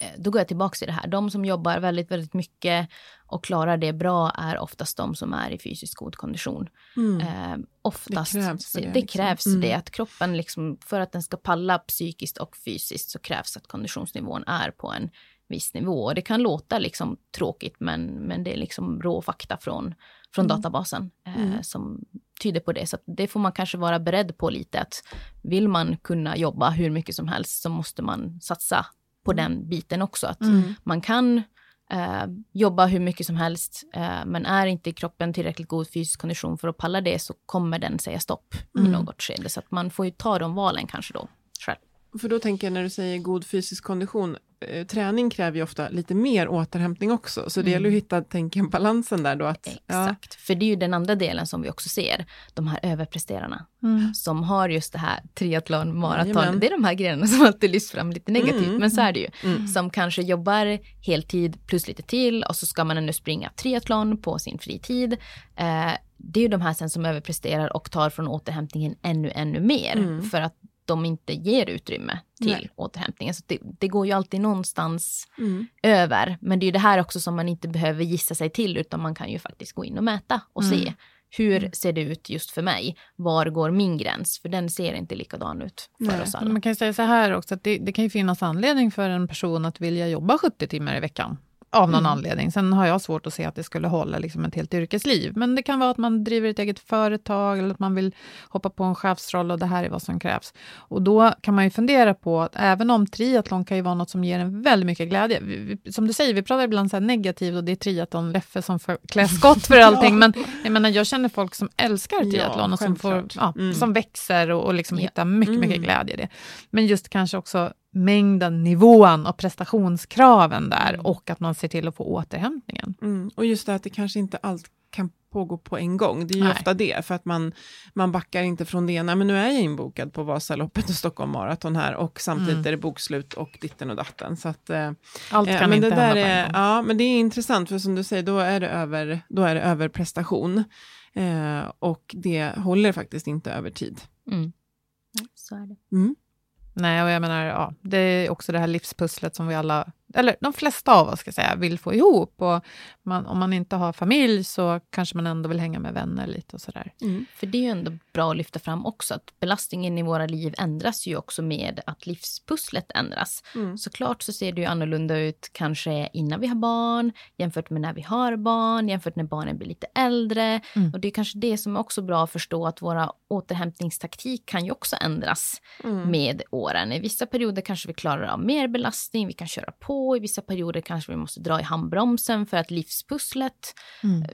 Eh, då går jag tillbaka till det här. De som jobbar väldigt, väldigt mycket och klarar det bra är oftast de som är i fysiskt god kondition. Mm. Eh, oftast, det krävs, det, det, liksom. krävs mm. det. Att kroppen, liksom, för att den ska palla psykiskt och fysiskt så krävs att konditionsnivån är på en viss nivå. Och det kan låta liksom tråkigt men, men det är liksom rå fakta från, från mm. databasen eh, mm. som tyder på det. Så det får man kanske vara beredd på lite att vill man kunna jobba hur mycket som helst så måste man satsa på mm. den biten också. Att mm. man kan eh, jobba hur mycket som helst, eh, men är inte kroppen tillräckligt god fysisk kondition för att palla det så kommer den säga stopp mm. i något skede. Så att man får ju ta de valen kanske då själv. För då tänker jag när du säger god fysisk kondition, eh, träning kräver ju ofta lite mer återhämtning också, så det mm. gäller att hitta tänken, balansen där då. Att, Exakt, ja. för det är ju den andra delen som vi också ser, de här överpresterarna, mm. som har just det här triathlon, maraton, Jajamän. det är de här grejerna som alltid lyfts fram lite negativt, mm. men så är det ju. Mm. Som kanske jobbar heltid plus lite till och så ska man ännu springa triathlon på sin fritid. Eh, det är ju de här sen som överpresterar och tar från återhämtningen ännu, ännu mer. Mm. För att de inte ger utrymme till Nej. återhämtningen. Så det, det, går ju alltid någonstans mm. över. Men det är ju det här också som man inte behöver gissa sig till utan man kan ju faktiskt gå in och mäta och mm. se hur mm. ser det ut just för mig? Var går min gräns? För den ser inte likadan ut för Nej. oss alla. Man kan säga så här också, att det, det, kan ju finnas anledning för en person att vilja jobba 70 timmar i veckan av någon mm. anledning. Sen har jag svårt att se att det skulle hålla liksom ett helt yrkesliv. Men det kan vara att man driver ett eget företag eller att man vill hoppa på en chefsroll och det här är vad som krävs. Och då kan man ju fundera på att även om triathlon kan ju vara något som ger en väldigt mycket glädje. Som du säger, vi pratar ibland så här negativt och det är triathlon, Leffe som klär skott för allting. Men jag menar, jag känner folk som älskar triathlon ja, och som, får, ja, mm. som växer och, och liksom ja. hittar mycket, mycket mm. glädje i det. Men just kanske också mängden, nivån och prestationskraven där mm. och att man ser till att få återhämtningen. Mm. Och just det att det kanske inte allt kan pågå på en gång. Det är ju Nej. ofta det, för att man, man backar inte från det ena, men nu är jag inbokad på Vasaloppet och Stockholm Marathon här och samtidigt mm. är det bokslut och ditten och datten. Så att, eh, Allt kan eh, men inte det där är, Ja, men det är intressant, för som du säger, då är det, över, då är det överprestation. Eh, och det håller faktiskt inte över tid. Mm. Så är det. Mm. Nej, och jag menar, ja, det är också det här livspusslet som vi alla eller de flesta av oss ska säga, vill få ihop. Och man, om man inte har familj så kanske man ändå vill hänga med vänner lite och sådär. Mm. För det är ju ändå bra att lyfta fram också, att belastningen i våra liv ändras ju också med att livspusslet ändras. Mm. Såklart så ser det ju annorlunda ut kanske innan vi har barn, jämfört med när vi har barn, jämfört när barnen blir lite äldre. Mm. Och det är kanske det som är också bra att förstå, att våra återhämtningstaktik kan ju också ändras mm. med åren. I vissa perioder kanske vi klarar av mer belastning, vi kan köra på i vissa perioder kanske vi måste dra i handbromsen för att livspusslet mm. Eh,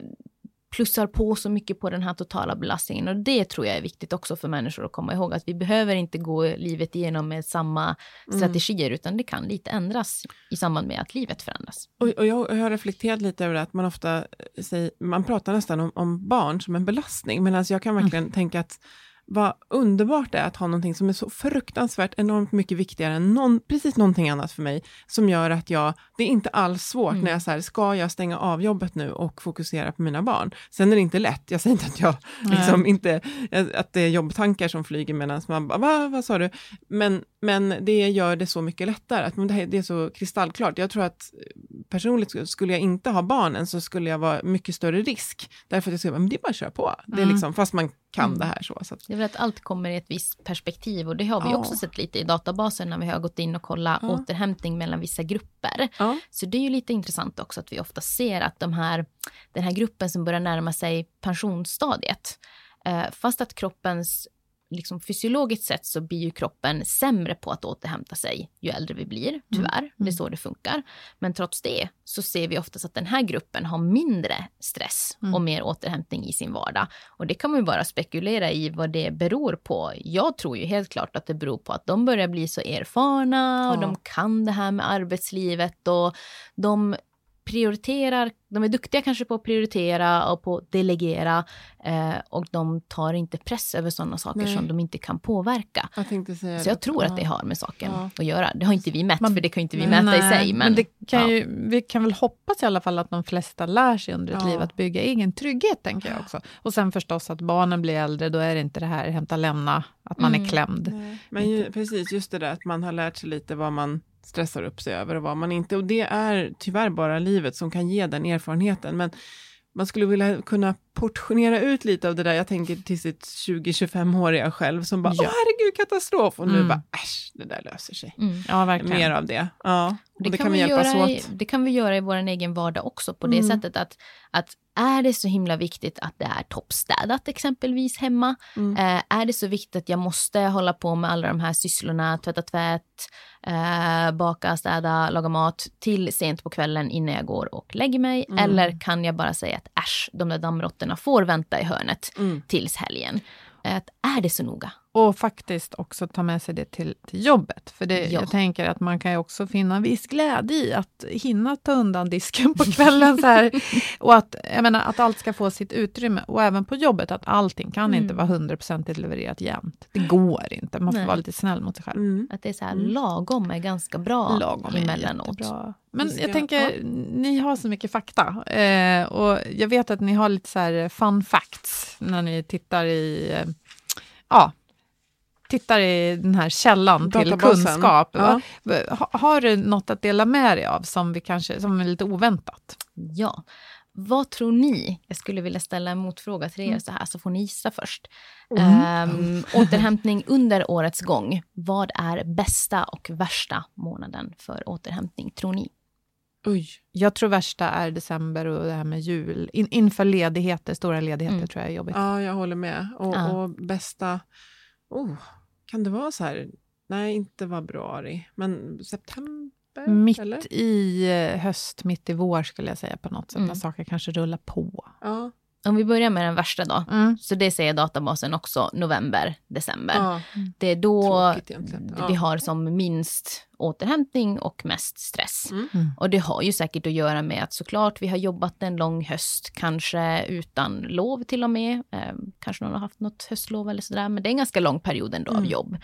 plussar på så mycket på den här totala belastningen. Och det tror jag är viktigt också för människor att komma ihåg, att vi behöver inte gå livet igenom med samma mm. strategier, mm. utan det kan lite ändras i samband med att livet förändras. Och, och jag, jag, har reflekterat lite över att man ofta säger, man pratar nästan om, om barn som en belastning, men alltså jag kan verkligen mm. tänka att vad underbart det är att ha någonting som är så fruktansvärt enormt mycket viktigare än någon, precis någonting annat för mig, som gör att jag, det är inte alls svårt mm. när jag säger, ska jag stänga av jobbet nu och fokusera på mina barn? Sen är det inte lätt, jag säger inte att jag, liksom inte, att det är jobbtankar som flyger medan man bara, Va, vad sa du? Men, men det gör det så mycket lättare, att det är så kristallklart. Jag tror att personligt skulle jag inte ha barnen så skulle jag vara mycket större risk, därför att jag skulle, men det är bara att köra på. Det är mm. liksom, fast man kan mm. det här. Så, så Det är väl att allt kommer i ett visst perspektiv och det har vi ja. också sett lite i databasen när vi har gått in och kollat ja. återhämtning mellan vissa grupper. Ja. Så det är ju lite intressant också att vi ofta ser att de här, den här gruppen som börjar närma sig pensionsstadiet, eh, fast att kroppens liksom fysiologiskt sett så blir ju kroppen sämre på att återhämta sig ju äldre vi blir, mm. tyvärr. Mm. Det är så det funkar. Men trots det så ser vi oftast att den här gruppen har mindre stress mm. och mer återhämtning i sin vardag. Och det kan man ju bara spekulera i vad det beror på. Jag tror ju helt klart att det beror på att de börjar bli så erfarna och de kan det här med arbetslivet och de prioriterar, de är duktiga kanske på att prioritera och på att delegera eh, och de tar inte press över sådana saker Nej. som de inte kan påverka. Jag så jag tror ja. att det har med saken ja. att göra. Det har inte vi mätt, Man, för det kan inte vi mäta nej, i sig. Men, men det kan ja. ju, vi kan väl hoppas i alla fall att de flesta lär sig under ett liv att bygga egen trygghet, tänker jag också. Och sen förstås att barnen blir äldre, då är det inte det här hämta lämna, att man mm. är klämd. Nej. Men ju, precis, just det där att man har lärt sig lite vad man stressar upp sig över och vad man inte. Och det är tyvärr bara livet som kan ge den erfarenheten. Men, man skulle vilja kunna portionera ut lite av det där, jag tänker till sitt 20-25-åriga själv som bara, ja. åh herregud katastrof, och nu mm. bara, äsch, det där löser sig. Mm. Ja, verkligen. Mer av det. Ja, det, det kan, vi hjälpas åt. I, det kan vi göra i vår egen vardag också, på det mm. sättet att, att är det så himla viktigt att det är toppstädat exempelvis hemma? Mm. Eh, är det så viktigt att jag måste hålla på med alla de här sysslorna, tvätta tvätt, eh, baka, städa, laga mat till sent på kvällen innan jag går och lägger mig? Mm. Eller kan jag bara säga att äsch, de där dammråttorna får vänta i hörnet mm. tills helgen? Att är det så noga? Och faktiskt också ta med sig det till, till jobbet. För det, ja. jag tänker att man kan ju också finna en viss glädje i att hinna ta undan disken på kvällen. så här. Och att, jag menar, att allt ska få sitt utrymme. Och även på jobbet, att allting kan mm. inte vara hundraprocentigt levererat jämt. Det går inte, man får Nej. vara lite snäll mot sig själv. Mm. Att det är så här, mm. lagom är ganska bra lagom emellanåt. Men jag tänker, ja. ni har så mycket fakta. Eh, och jag vet att ni har lite så här fun facts när ni tittar i eh, ja, tittar i den här källan till kunskap. Ja. Ha, har du något att dela med dig av som, vi kanske, som är lite oväntat? Ja. Vad tror ni? Jag skulle vilja ställa en motfråga till er mm. så här, så får ni gissa först. Mm. Um, återhämtning under årets gång. Vad är bästa och värsta månaden för återhämtning, tror ni? Oj. Jag tror värsta är december och det här med jul. In, inför ledigheter, stora ledigheter mm. tror jag är jobbigt. Ja, jag håller med. Och, ja. och bästa... Oh, kan det vara så här? Nej, inte februari, men september? Mitt eller? i eh, höst, mitt i vår skulle jag säga på något sätt, mm. när saker kanske rullar på. Ja. Om vi börjar med den värsta då, mm. så det säger databasen också november, december. Ja. Det är då vi har som minst återhämtning och mest stress. Mm. mm. Och det har ju säkert att göra med att såklart vi har jobbat en lång höst, kanske utan lov till och med. Eh, kanske någon har haft något höstlov eller sådär, men det är en ganska lång period ändå mm. av jobb.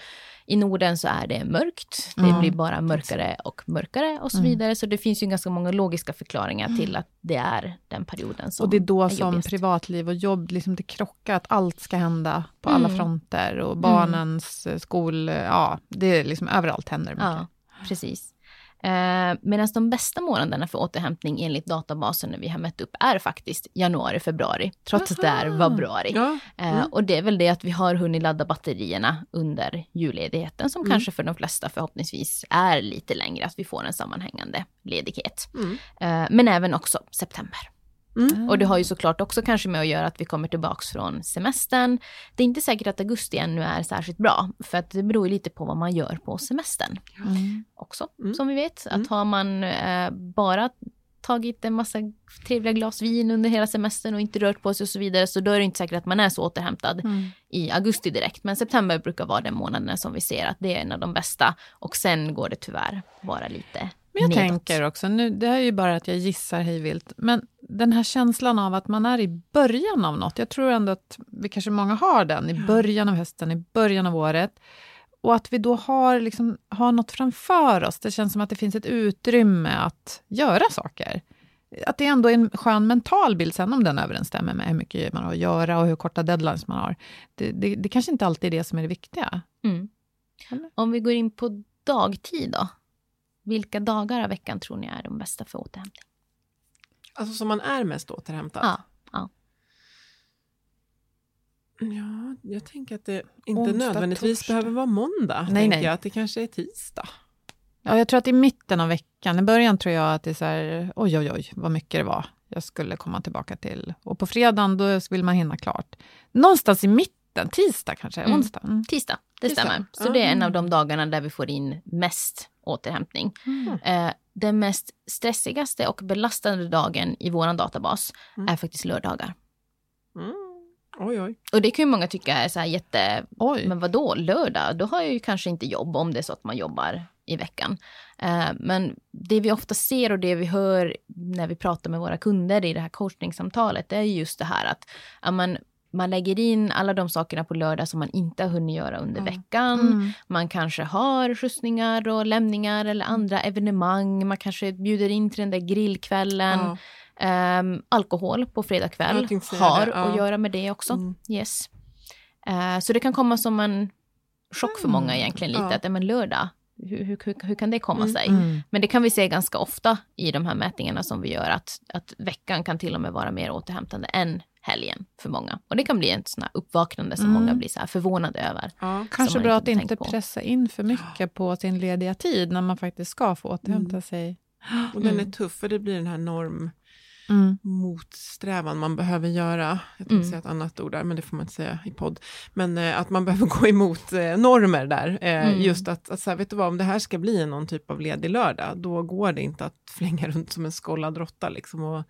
I Norden så är det mörkt, det mm. blir bara mörkare och mörkare och så mm. vidare. Så det finns ju ganska många logiska förklaringar mm. till att det är den perioden som Och det är då är som jobbigast. privatliv och jobb, liksom det krockar, att allt ska hända på alla fronter och barnens skol, ja, det är liksom överallt händer mycket. Ja. Precis. Eh, Medan de bästa månaderna för återhämtning enligt databasen vi har mätt upp är faktiskt januari, februari, trots Aha. att det är februari. Ja. Eh, mm. och det är väl det att vi har hunnit ladda batterierna under julledigheten som mm. kanske för de flesta förhoppningsvis är lite längre, att vi får en sammanhängande ledighet. Mm. Eh, men även också september. Mm. Och det har ju såklart också kanske med att göra att vi kommer tillbaks från semestern. Det är inte säkert att augusti ännu är särskilt bra, för att det beror lite på vad man gör på semestern. Mm. Också, mm. som vi vet. Att mm. har man eh, bara tagit en massa trevliga glas vin under hela semestern och inte rört på sig och så vidare, så då är det inte säkert att man är så återhämtad mm. i augusti direkt. Men september brukar vara den månaden som vi ser att det är en av de bästa. Och sen går det tyvärr bara lite men jag nedåt. tänker också, nu, det här är ju bara att jag gissar hejvilt, men den här känslan av att man är i början av något, jag tror ändå att vi kanske många har den, i början av hösten, i början av året, och att vi då har, liksom, har något framför oss. Det känns som att det finns ett utrymme att göra saker. Att det ändå är en skön mental bild, sen om den överensstämmer med hur mycket man har att göra och hur korta deadlines man har. Det, det, det kanske inte alltid är det som är det viktiga. Mm. Om vi går in på dagtid då? Vilka dagar av veckan tror ni är de bästa för återhämtning? Alltså som man är mest återhämtad? Ja. ja. Ja, jag tänker att det inte Onsdag, nödvändigtvis torsdag. behöver vara måndag. Nej, nej. Jag, att det kanske är tisdag. Ja, jag tror att i mitten av veckan, i början tror jag att det är så här, oj, oj, oj, vad mycket det var jag skulle komma tillbaka till. Och på fredagen, då vill man hinna klart. Någonstans i mitten, tisdag kanske, mm. onsdag? Mm. Tisdag, det tisdag. stämmer. Så mm. det är en av de dagarna där vi får in mest återhämtning. Mm. Eh, den mest stressigaste och belastande dagen i vår databas mm. är faktiskt lördagar. Mm. Oj, oj. Och det kan ju många tycka är så här jätte... Oj. Men vad då lördag? Då har jag ju kanske inte jobb om det är så att man jobbar i veckan. Eh, men det vi ofta ser och det vi hör när vi pratar med våra kunder i det här coachningssamtalet, det är just det här att ja, man, lägger in alla de sakerna på lördag som man inte har hunnit göra under mm. veckan. Mm. Man kanske har skjutsningar och lämningar eller andra evenemang. Man kanske bjuder in till den där grillkvällen. Ja. Um, alkohol på fredag kväll har ja. att göra med det också. Mm. Yes. Uh, så det kan komma som en chock för många mm. egentligen lite. Ja. Att men lördag, hur, hur, hur, kan det komma mm. sig? Mm. Men det kan vi se ganska ofta i de här mätningarna som vi gör, att, att veckan kan till och med vara mer återhämtande än helgen för många. Och det kan bli ett sånt här uppvaknande som mm. många blir så här förvånade över. Ja, kanske bra att inte pressa in för mycket på sin lediga tid när man faktiskt ska få återhämta mm. sig. Och den är tuff, för det blir den här norm mm. motsträvan man behöver göra. Jag tänkte mm. säga ett annat ord där, men det får man inte säga i podd. Men eh, att man behöver gå emot eh, normer där. Eh, mm. Just att, att så här, vet du vad, om det här ska bli någon typ av ledig lördag, då går det inte att flänga runt som en skollad råtta liksom, och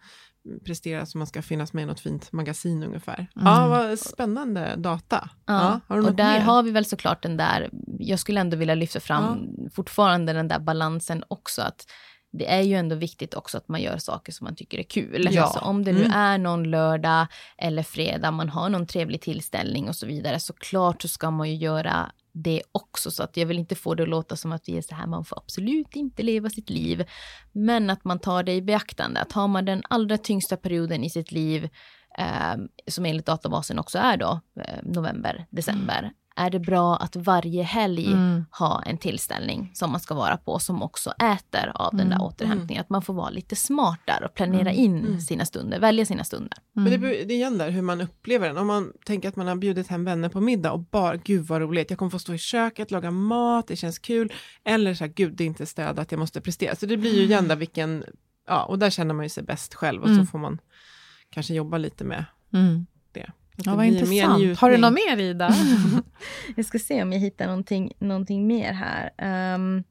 prestera så man ska finnas med i något fint magasin ungefär. Mm. Ja, vad spännande data. Ja, ja och där mer? har vi väl såklart den där, jag skulle ändå vilja lyfta fram ja. fortfarande den där balansen också, att det är ju ändå viktigt också att man gör saker som man tycker är kul. Ja. Alltså om det nu mm. är någon lördag eller fredag, man har någon trevlig tillställning och så vidare, så klart så ska man ju göra det också. Så att jag vill inte få det att låta som att vi är så här, man får absolut inte leva sitt liv. Men att man tar det i beaktande, att har man den allra tyngsta perioden i sitt liv, eh, som enligt databasen också är då eh, november, december, mm är det bra att varje helg mm. ha en tillställning som man ska vara på som också äter av den där mm. återhämtningen. Att man får vara lite smart där och planera mm. in mm. sina stunder, välja sina stunder. Men det, det är igen där hur man upplever den. Om man tänker att man har bjudit hem vänner på middag och bara, gud vad roligt, jag kommer få stå i köket, laga mat, det känns kul. Eller så här, gud det är inte städat, jag måste prestera. Så det blir ju igen där vilken, ja och där känner man ju sig bäst själv och så får man kanske jobba lite med det. Ja, vad intressant. Har du något mer Ida? jag ska se om jag hittar någonting, någonting mer här. Um,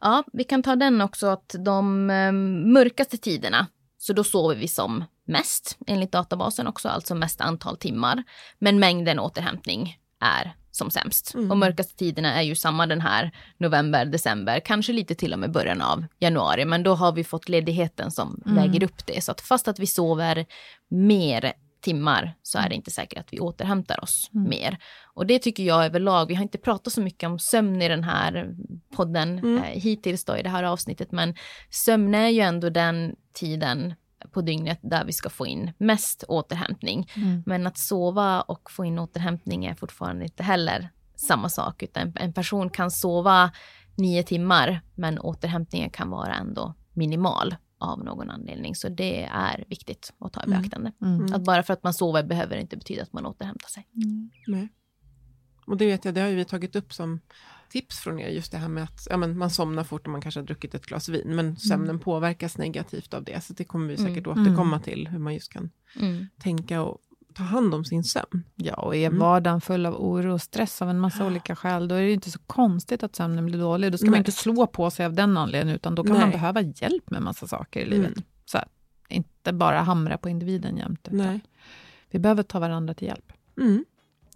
ja, vi kan ta den också att de um, mörkaste tiderna, så då sover vi som mest enligt databasen också, alltså mest antal timmar. Men mängden återhämtning är som sämst. Mm. Och mörkaste tiderna är ju samma den här november, december, kanske lite till och med början av januari. Men då har vi fått ledigheten som mm. väger upp det. Så att fast att vi sover mer timmar så är det mm. inte säkert att vi återhämtar oss mm. mer. Och det tycker jag överlag, vi har inte pratat så mycket om sömn i den här podden mm. eh, hittills då i det här avsnittet, men sömn är ju ändå den tiden på dygnet där vi ska få in mest återhämtning. Mm. Men att sova och få in återhämtning är fortfarande inte heller samma sak, utan en person kan sova nio timmar, men återhämtningen kan vara ändå minimal av någon anledning. Så det är viktigt att ta i mm. beaktande. Mm. Mm. Att bara för att man sover behöver inte betyda att man återhämtar sig. Mm. Nej. Och det vet jag, det har vi tagit upp som tips från er, just det här med att ja, men man somnar fort och man kanske har druckit ett glas vin, men sömnen mm. påverkas negativt av det. Så det kommer vi säkert mm. återkomma till, hur man just kan tänka och ta hand om sin sömn. Ja, och är mm. vardagen full av oro och stress av en massa olika skäl, då är det inte så konstigt att sömnen blir dålig. Då ska Nej. man inte slå på sig av den anledningen, utan då kan Nej. man behöva hjälp med massa saker i livet. Mm. Så här, inte bara hamra på individen jämt. Vi behöver ta varandra till hjälp. Mm.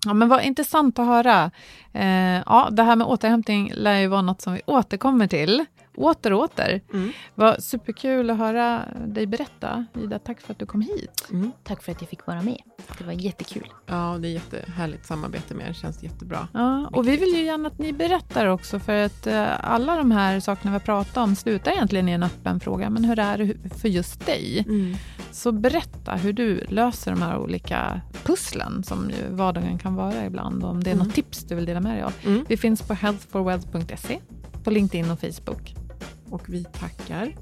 Ja, men vad intressant att höra. Eh, ja, det här med återhämtning lär ju vara något som vi återkommer till åter och åter. Mm. Vad superkul att höra dig berätta. Ida, tack för att du kom hit. Mm. Tack för att jag fick vara med. Det var jättekul. Ja, det är jättehärligt samarbete med er. Det känns jättebra. Ja, och vi vill ju gärna att ni berättar också, för att uh, alla de här sakerna vi har pratat om slutar egentligen i en öppen fråga. Men hur är det för just dig? Mm. Så berätta hur du löser de här olika pusslen som ju vardagen kan vara ibland. Och om det är mm. något tips du vill dela med dig av. Mm. Vi finns på healthforwealth.se, på LinkedIn och Facebook. Och vi tackar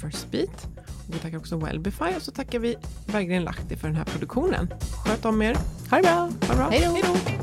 First Beat. Och vi tackar också Wellbify och så tackar vi Berggren Lahti för den här produktionen. Sköt om er. Ha det bra. Ha det bra. Hej då.